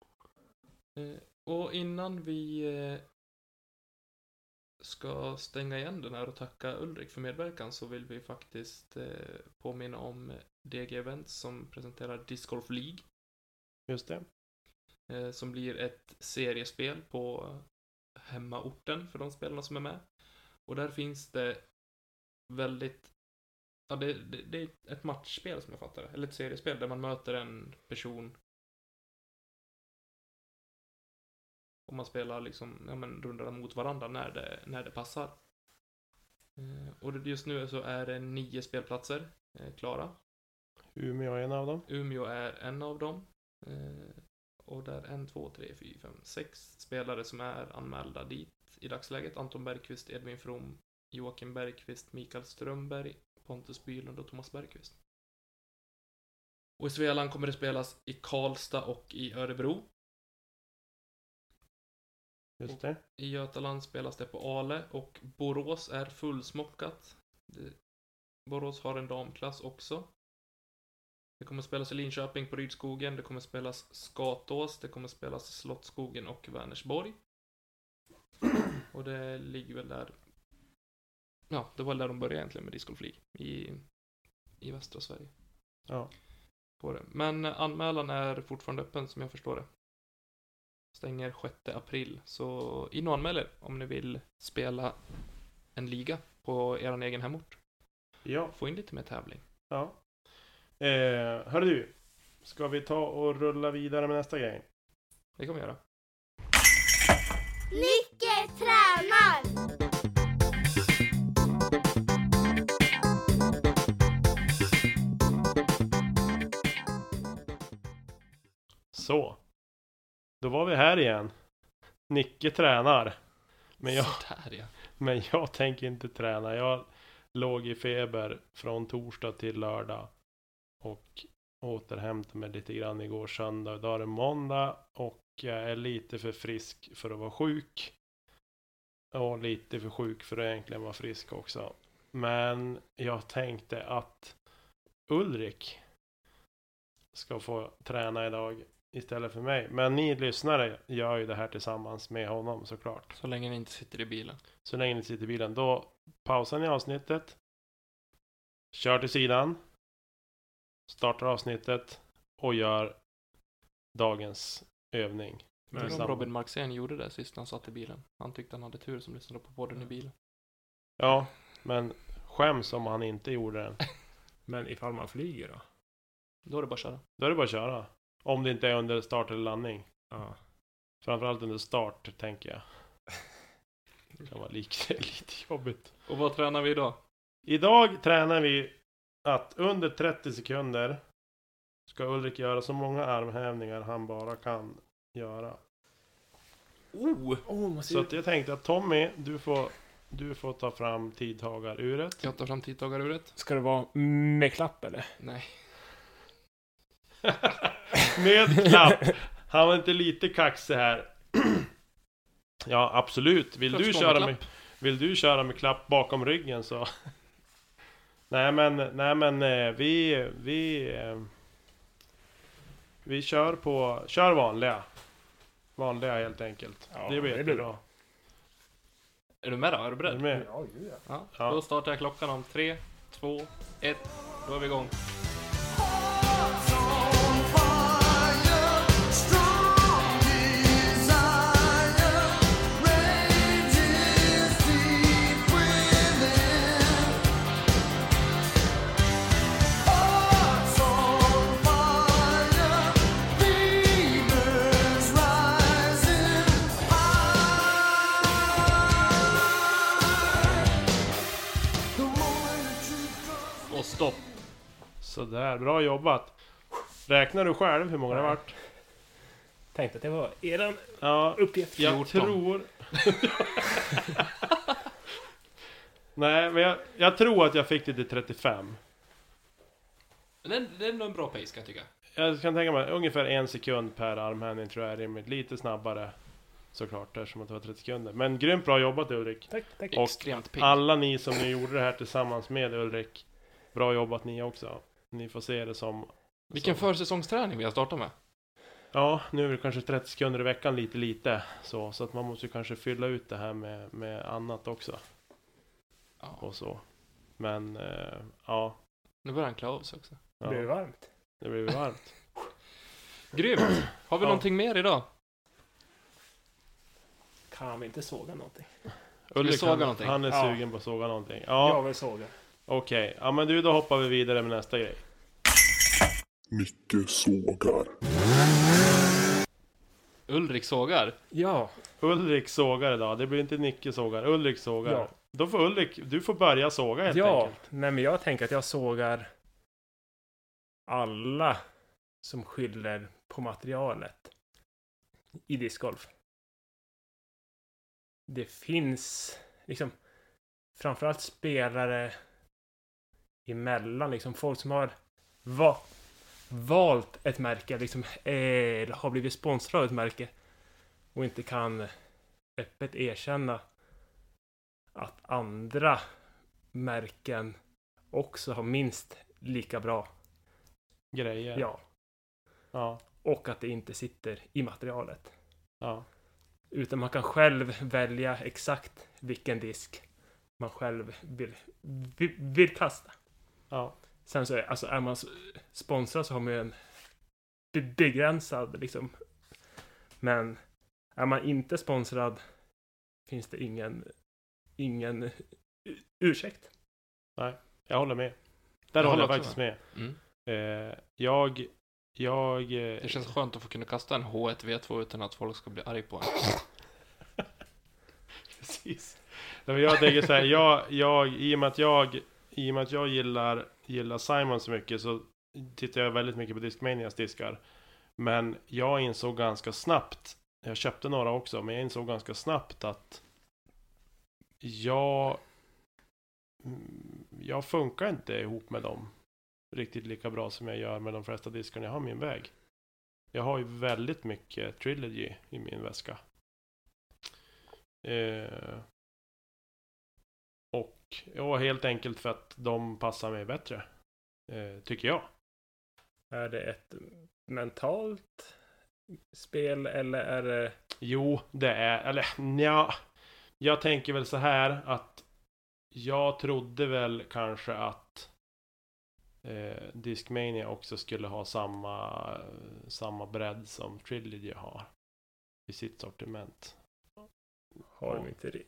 Eh, och innan vi eh, ska stänga igen den här och tacka Ulrik för medverkan så vill vi faktiskt eh, påminna om DG Events som presenterar Disc Golf League. Just det. Som blir ett seriespel på hemmaorten för de spelarna som är med. Och där finns det väldigt Ja, det, det, det är ett matchspel som jag fattar det. Eller ett seriespel där man möter en person och man spelar liksom, ja men rundorna mot varandra när det, när det passar. Eh, och just nu så är det nio spelplatser eh, klara. Umeå är en av dem. Umeå är en av dem. Eh, och där är en, två, tre, fyra, fem, sex spelare som är anmälda dit i dagsläget. Anton Bergqvist, Edvin From, Joakim Bergqvist, Mikael Strömberg, Pontus Bylund och Thomas Bergqvist. Och i Svealand kommer det spelas i Karlstad och i Örebro. Just det. I Götaland spelas det på Ale och Borås är fullsmockat. Borås har en damklass också. Det kommer spelas i Linköping på Rydskogen, det kommer spelas Skatås, det kommer spelas Slottsskogen och Vänersborg. Och det ligger väl där... Ja, det var där de började egentligen med Disc Golf League. I, I västra Sverige. Ja. På det. Men anmälan är fortfarande öppen som jag förstår det. Stänger 6 april. Så in och anmäl er om ni vill spela en liga på er egen hemort. Ja. Få in lite mer tävling. Ja. Eh, hörru du. Ska vi ta och rulla vidare med nästa grej? Det kommer vi göra. Nicke tränar! Så. Då var vi här igen. Nicke tränar. Men jag, Sådär ja. men jag tänker inte träna. Jag låg i feber från torsdag till lördag. Och återhämtade mig lite grann igår söndag. Idag är det måndag. Och jag är lite för frisk för att vara sjuk. Och lite för sjuk för att egentligen vara frisk också. Men jag tänkte att Ulrik ska få träna idag istället för mig. Men ni lyssnare gör ju det här tillsammans med honom såklart. Så länge ni inte sitter i bilen. Så länge ni sitter i bilen. Då pausar ni avsnittet. Kör till sidan. Startar avsnittet. Och gör dagens övning. Men om. Robin Marxén gjorde det sist han satt i bilen. Han tyckte han hade tur som lyssnade på podden i bilen. Ja, men skäms om han inte gjorde den. [laughs] Men ifall man flyger då? Då är det bara att köra. Då är det bara att köra. Om det inte är under start eller landning. Ja. Framförallt under start, tänker jag. [laughs] Det kan vara lite, [laughs] lite jobbigt. Och vad tränar vi idag? Idag tränar vi att under 30 sekunder ska Ulrik göra så många armhävningar han bara kan göra. Oh! Oh, Så att jag tänkte att Tommy, du får, du får ta fram tidtagaruret. Jag tar fram tidtagaruret. Ska det vara med klapp eller? Nej. [laughs] Med klapp. Han var inte lite kaxig här. [clears throat] Ja, absolut. Vill du köra med, klapp. Vill du köra med klapp bakom ryggen så... [laughs] nej men, nej men eh, vi, vi... eh, Vi kör på, kör vanliga. Vanliga helt enkelt. Ja, det blir jättebra. Är du med då? Är du Är du beredd? med? Ja, ja. Då startar jag klockan om tre, två, ett. Då är vi igång. Stopp. Sådär, bra jobbat. Räknar du själv hur många det vart? Tänkte att det var eran Ja, uppgift. jag 14. tror... [laughs] Nej, men jag, jag tror att jag fick det till 35. Det är, det är nog en bra pace kan jag tycka. Jag kan tänka mig ungefär en sekund per armhävning tror jag är rimligt. Lite snabbare såklart eftersom att det var 30 sekunder. Men grymt bra jobbat Ulrik. Tack, tack. Och. Alla ni som nu gjorde det här tillsammans med Ulrik. Bra jobbat ni också. Ni får se det som... Vilken som, försäsongsträning vi har startat med. Ja, nu är det kanske 30 sekunder i veckan lite lite. Så, så att man måste ju kanske fylla ut det här med, med annat också. Ja. Och så. Men eh, ja, Nu börjar han klä av sig också. Det blir ja, varmt. det blir varmt. [laughs] Grymt! Har vi Ja. någonting mer idag? Kan vi inte såga någonting? Ulrik såga han, någonting? han är Ja. sugen på att såga någonting. Jag Ja, vill såga. Okej. Ja men du, då hoppar vi vidare med nästa grej. Nicke sågar. Ulrik sågar. Ja. Ulrik sågar idag. Det blir inte Nicke sågar. Ulrik sågar. Ja. Då får Ulrik, du får börja såga helt ja. enkelt. Nej, men jag tänker att jag sågar alla som skyller på materialet i discgolf. Det finns liksom framförallt spelare emellan, liksom folk som har va valt ett märke, liksom, eh, eller har blivit sponsrade av ett märke och inte kan öppet erkänna att andra märken också har minst lika bra. Grejer. Ja. Ja. Och att det inte sitter i materialet. Ja. Utan man kan själv välja exakt vilken disk man själv vill, vill, vill kasta. Ja. Sen så är, alltså är man sponsrad så har man ju en be- begränsad liksom. Men är man inte sponsrad finns det ingen, ingen ursäkt. Jag håller med. Där Jag håller jag faktiskt också med. Mm. Eh, jag... Jag... eh, Det känns skönt att få kunna kasta en H1 V2 utan att folk ska bli arg på en. [laughs] Precis. Nej, men jag tänker så här, jag, jag, i och med att jag, i och med att jag gillar, gillar Simon så mycket så tittar jag väldigt mycket på Discmanias diskar. Men jag insåg ganska snabbt, jag köpte några också, men jag insåg ganska snabbt att jag, mm, jag funkar inte ihop med dem riktigt lika bra som jag gör med de flesta diskarna jag har i min väg. Jag har ju väldigt mycket Trilogy i min väska. Eh, och ja, helt enkelt för att de passar mig bättre. Eh, tycker jag. Är det ett mentalt spel eller är det... Jo, det är, eller ja. Jag tänker väl så här att jag trodde väl kanske att eh, Discmania också skulle ha samma, samma bredd som Trilogy har i sitt sortiment. Har de inte,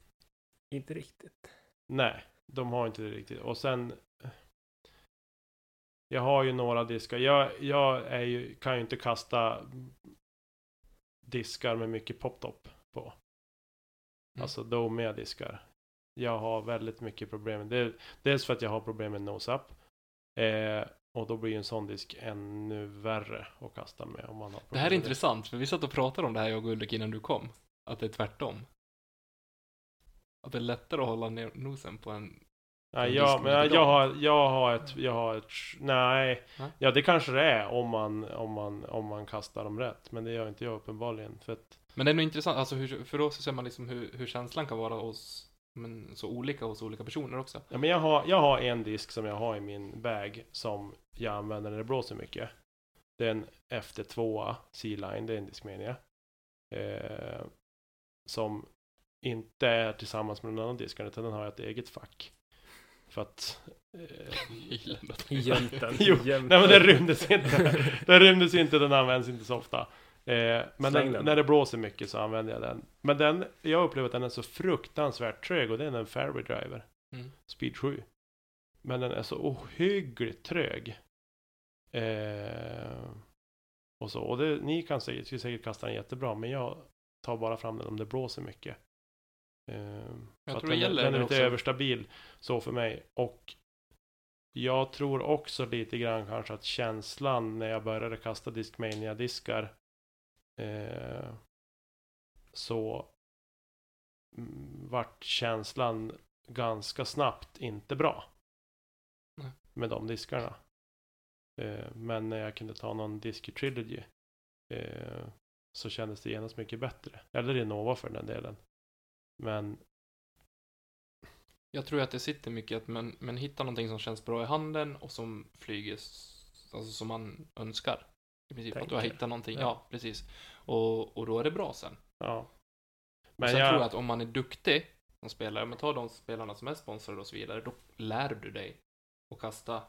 inte riktigt. Nej, de har inte det riktigt. Och sen... Jag har ju några diskar. Jag, jag är ju, kan ju inte kasta diskar med mycket poptop på. Mm. Alltså domiga diskar. Jag har väldigt mycket problem. Det, dels för att jag har problem med nose-up. Eh, och då blir ju en sån disk ännu värre att kasta med om man har Det här är med intressant, för vi satt och pratade om det här jag och Ulrik innan du kom. Att det är tvärtom. Att det är lättare att hålla ner nosen på en... Ja, disk men jag, jag, har, jag har ett, jag har ett, nej. Nej. Ja, det kanske det är om man, om man, om man kastar dem rätt. Men det gör inte jag uppenbarligen. För att, Men det är nog intressant, alltså hur, för då så ser man liksom hur, hur känslan kan vara hos men, så olika hos olika personer också. Ja, men jag, har, jag har en disk som jag har i min bag som jag använder när det blåser mycket. Det är en FT2 C-line, det är en Discmania. Eh, som inte är tillsammans med någon annan disk, utan den har jag ett eget fack. För att... Eh, [laughs] Jämten. [laughs] Jo, Jämten. nej men den rymdes inte. Den rymdes inte, den används inte så ofta. Eh, men den. när det blåser mycket så använder jag den. Men den, jag upplever att den är så fruktansvärt trög och det är en Fairway Driver. Mm. Speed 7. Men den är så ohyggligt trög. Eh, och så. Och det, ni kan säkert, skulle säkert kasta den jättebra, men jag tar bara fram den om det blåser mycket. Eh, Jag tror det den, gäller den är lite också. överstabil så för mig. Och jag tror också lite grann kanske att känslan när jag började kasta Discmania-diskar eh, så mm, vart känslan ganska snabbt inte bra. Nej. Med de diskarna. Eh, men när jag kunde ta någon disk i Trilogy eh, så kändes det genast mycket bättre. Eller i Nova för den delen. Men Jag tror att det sitter mycket att man, man hittar någonting som känns bra i handen och som flyger alltså som man önskar. I princip att du har Tänker. hittat någonting, Ja. ja, precis. Och, och då är det bra sen. ja. Men Men sen jag, tror jag att om man är duktig som spelare, men ta de spelarna som är sponsrade och så vidare, då lär du dig att kasta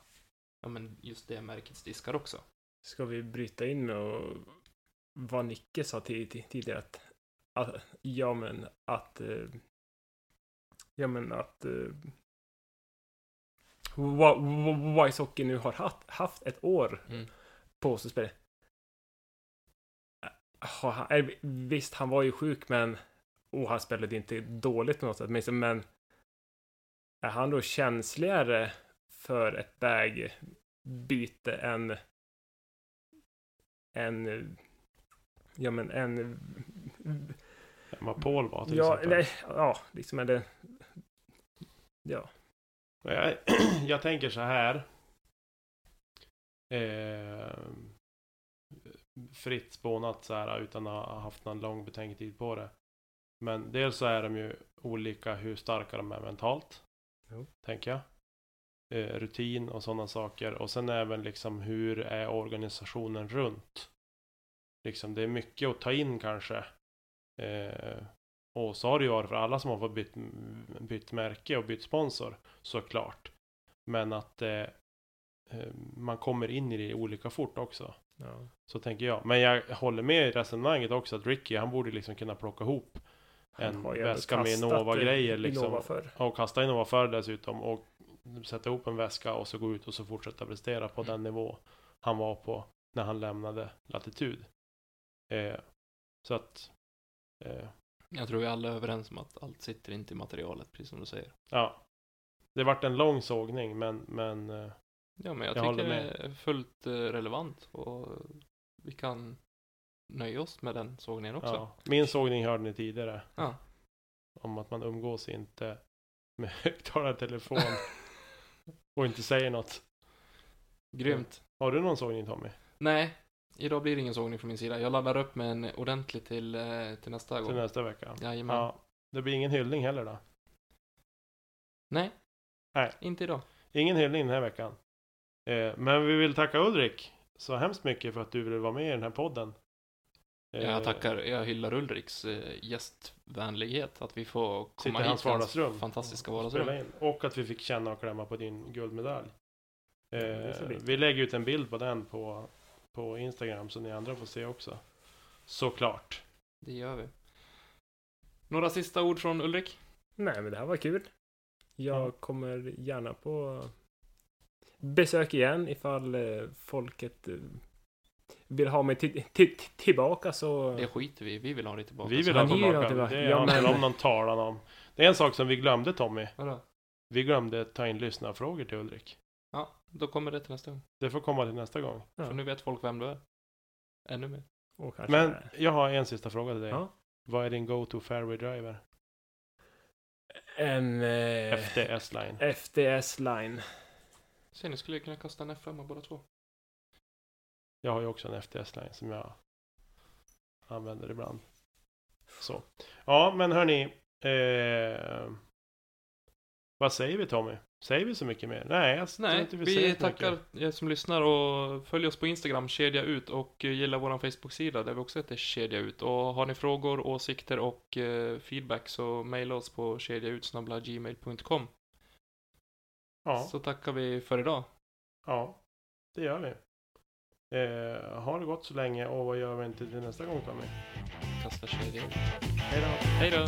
ja, men just det märkets diskar också. Ska vi bryta in med och vad Nicke sa tidigare att, att ja men att eh, ja men att uh, Wise Hockey nu har haft, haft ett år Mm. på sig att spela. Eh, Visst, han var ju sjuk men och han spelade inte dåligt på något sätt. Men, men är han då känsligare för ett bagbyte än en ja men en vad Paul var till ja, exempel. nej, ja, liksom är det ja, Jag, [clears throat] jag tänker så här. Eh, fritt spånat så här utan att ha haft någon lång betänketid på det. Men dels så är de ju olika hur starka de är mentalt. Jo. Tänker jag. Eh, rutin och sådana saker. Och sen även liksom hur är organisationen runt. Liksom det är mycket att ta in kanske. Eh, och så har det ju varit för alla som har fått bytt, bytt märke och bytt sponsor såklart. Men att eh, eh, man kommer in i det olika fort också. ja. Så tänker jag. Men jag håller med i resonemanget också att Ricky, han borde liksom kunna plocka ihop En väska med Innova-grejer, i liksom. Innova och kasta Innova för dessutom och sätta ihop en väska och så gå ut och så fortsätta prestera på Mm. den nivå han var på när han lämnade latitud. Eh, så att Jag tror vi alla är överens om att allt sitter inte i materialet, precis som du säger. ja. Det vart en lång sågning men, men eh, Ja, men jag, Jag tycker det är fullt eh, relevant och vi kan nöja oss med den sågningen också. ja. Min sågning hörde ni tidigare. Ja. Om att man umgås inte med [laughs] högtalartelefon och inte säger något. [laughs] Grymt. Har du någon sågning Tommy? Nej, idag blir det ingen sågning från min sida. Jag laddar upp med en ordentlig till, eh, till nästa gång. Till nästa vecka? Jajamän. Ja. Det blir ingen hyllning heller då? Nej. Nej. Inte idag. Ingen hyllning den här veckan. Eh, men vi vill tacka Ulrik så hemskt mycket för att du ville vara med i den här podden. Eh, Jag tackar, jag hyllar Ulriks gästvänlighet. Att vi får komma hit hans till vardagsrum. fantastiska vardagsrum. in. Och att vi fick känna och klämma på din guldmedalj. lite. vi lägger ut en bild på den på, på Instagram så ni andra får se också. Såklart. Det gör vi. Några sista ord från Ulrik? Nej, men det här var kul. Jag Ja. kommer gärna på besök igen ifall eh, folket eh, vill ha mig till, till, tillbaka så... Det skiter vi. Vi vill ha dig tillbaka. Vi vill Ja, ha tillbaka. tillbaka. Det Ja, har men- om någon talan om. Det är en sak som vi glömde Tommy. Vadå? Vi glömde ta in lyssnarfrågor till Ulrik. Ja, då kommer det till nästa gång. Det får komma till nästa gång. Ja. För nu vet folk vem du är. Ännu mer. och Men jag har en sista fråga till dig. Ja. Vad är din go-to fairway driver? En eh, FDS line. FDS line. Se, ni skulle kunna kasta en F5 båda två. Jag har ju också en FDS line som jag använder ibland. Så. Ja, men hörni. Eh, Vad säger vi Tommy? Säger vi så mycket mer? Nej, jag Nej, inte vi, vi, tackar er som lyssnar och följ oss på Instagram, kedja ut och eh, gilla vår Facebook-sida där vi också heter kedja ut. Och har ni frågor, åsikter och eh, feedback så mejla oss på kedjaut.gmail.com. Ja, Så tackar vi för idag. ja, det gör vi. Eh, har det gått så länge och vad gör vi inte till nästa gång Tommy? Kasta kedja ut. Hej då! Hej då!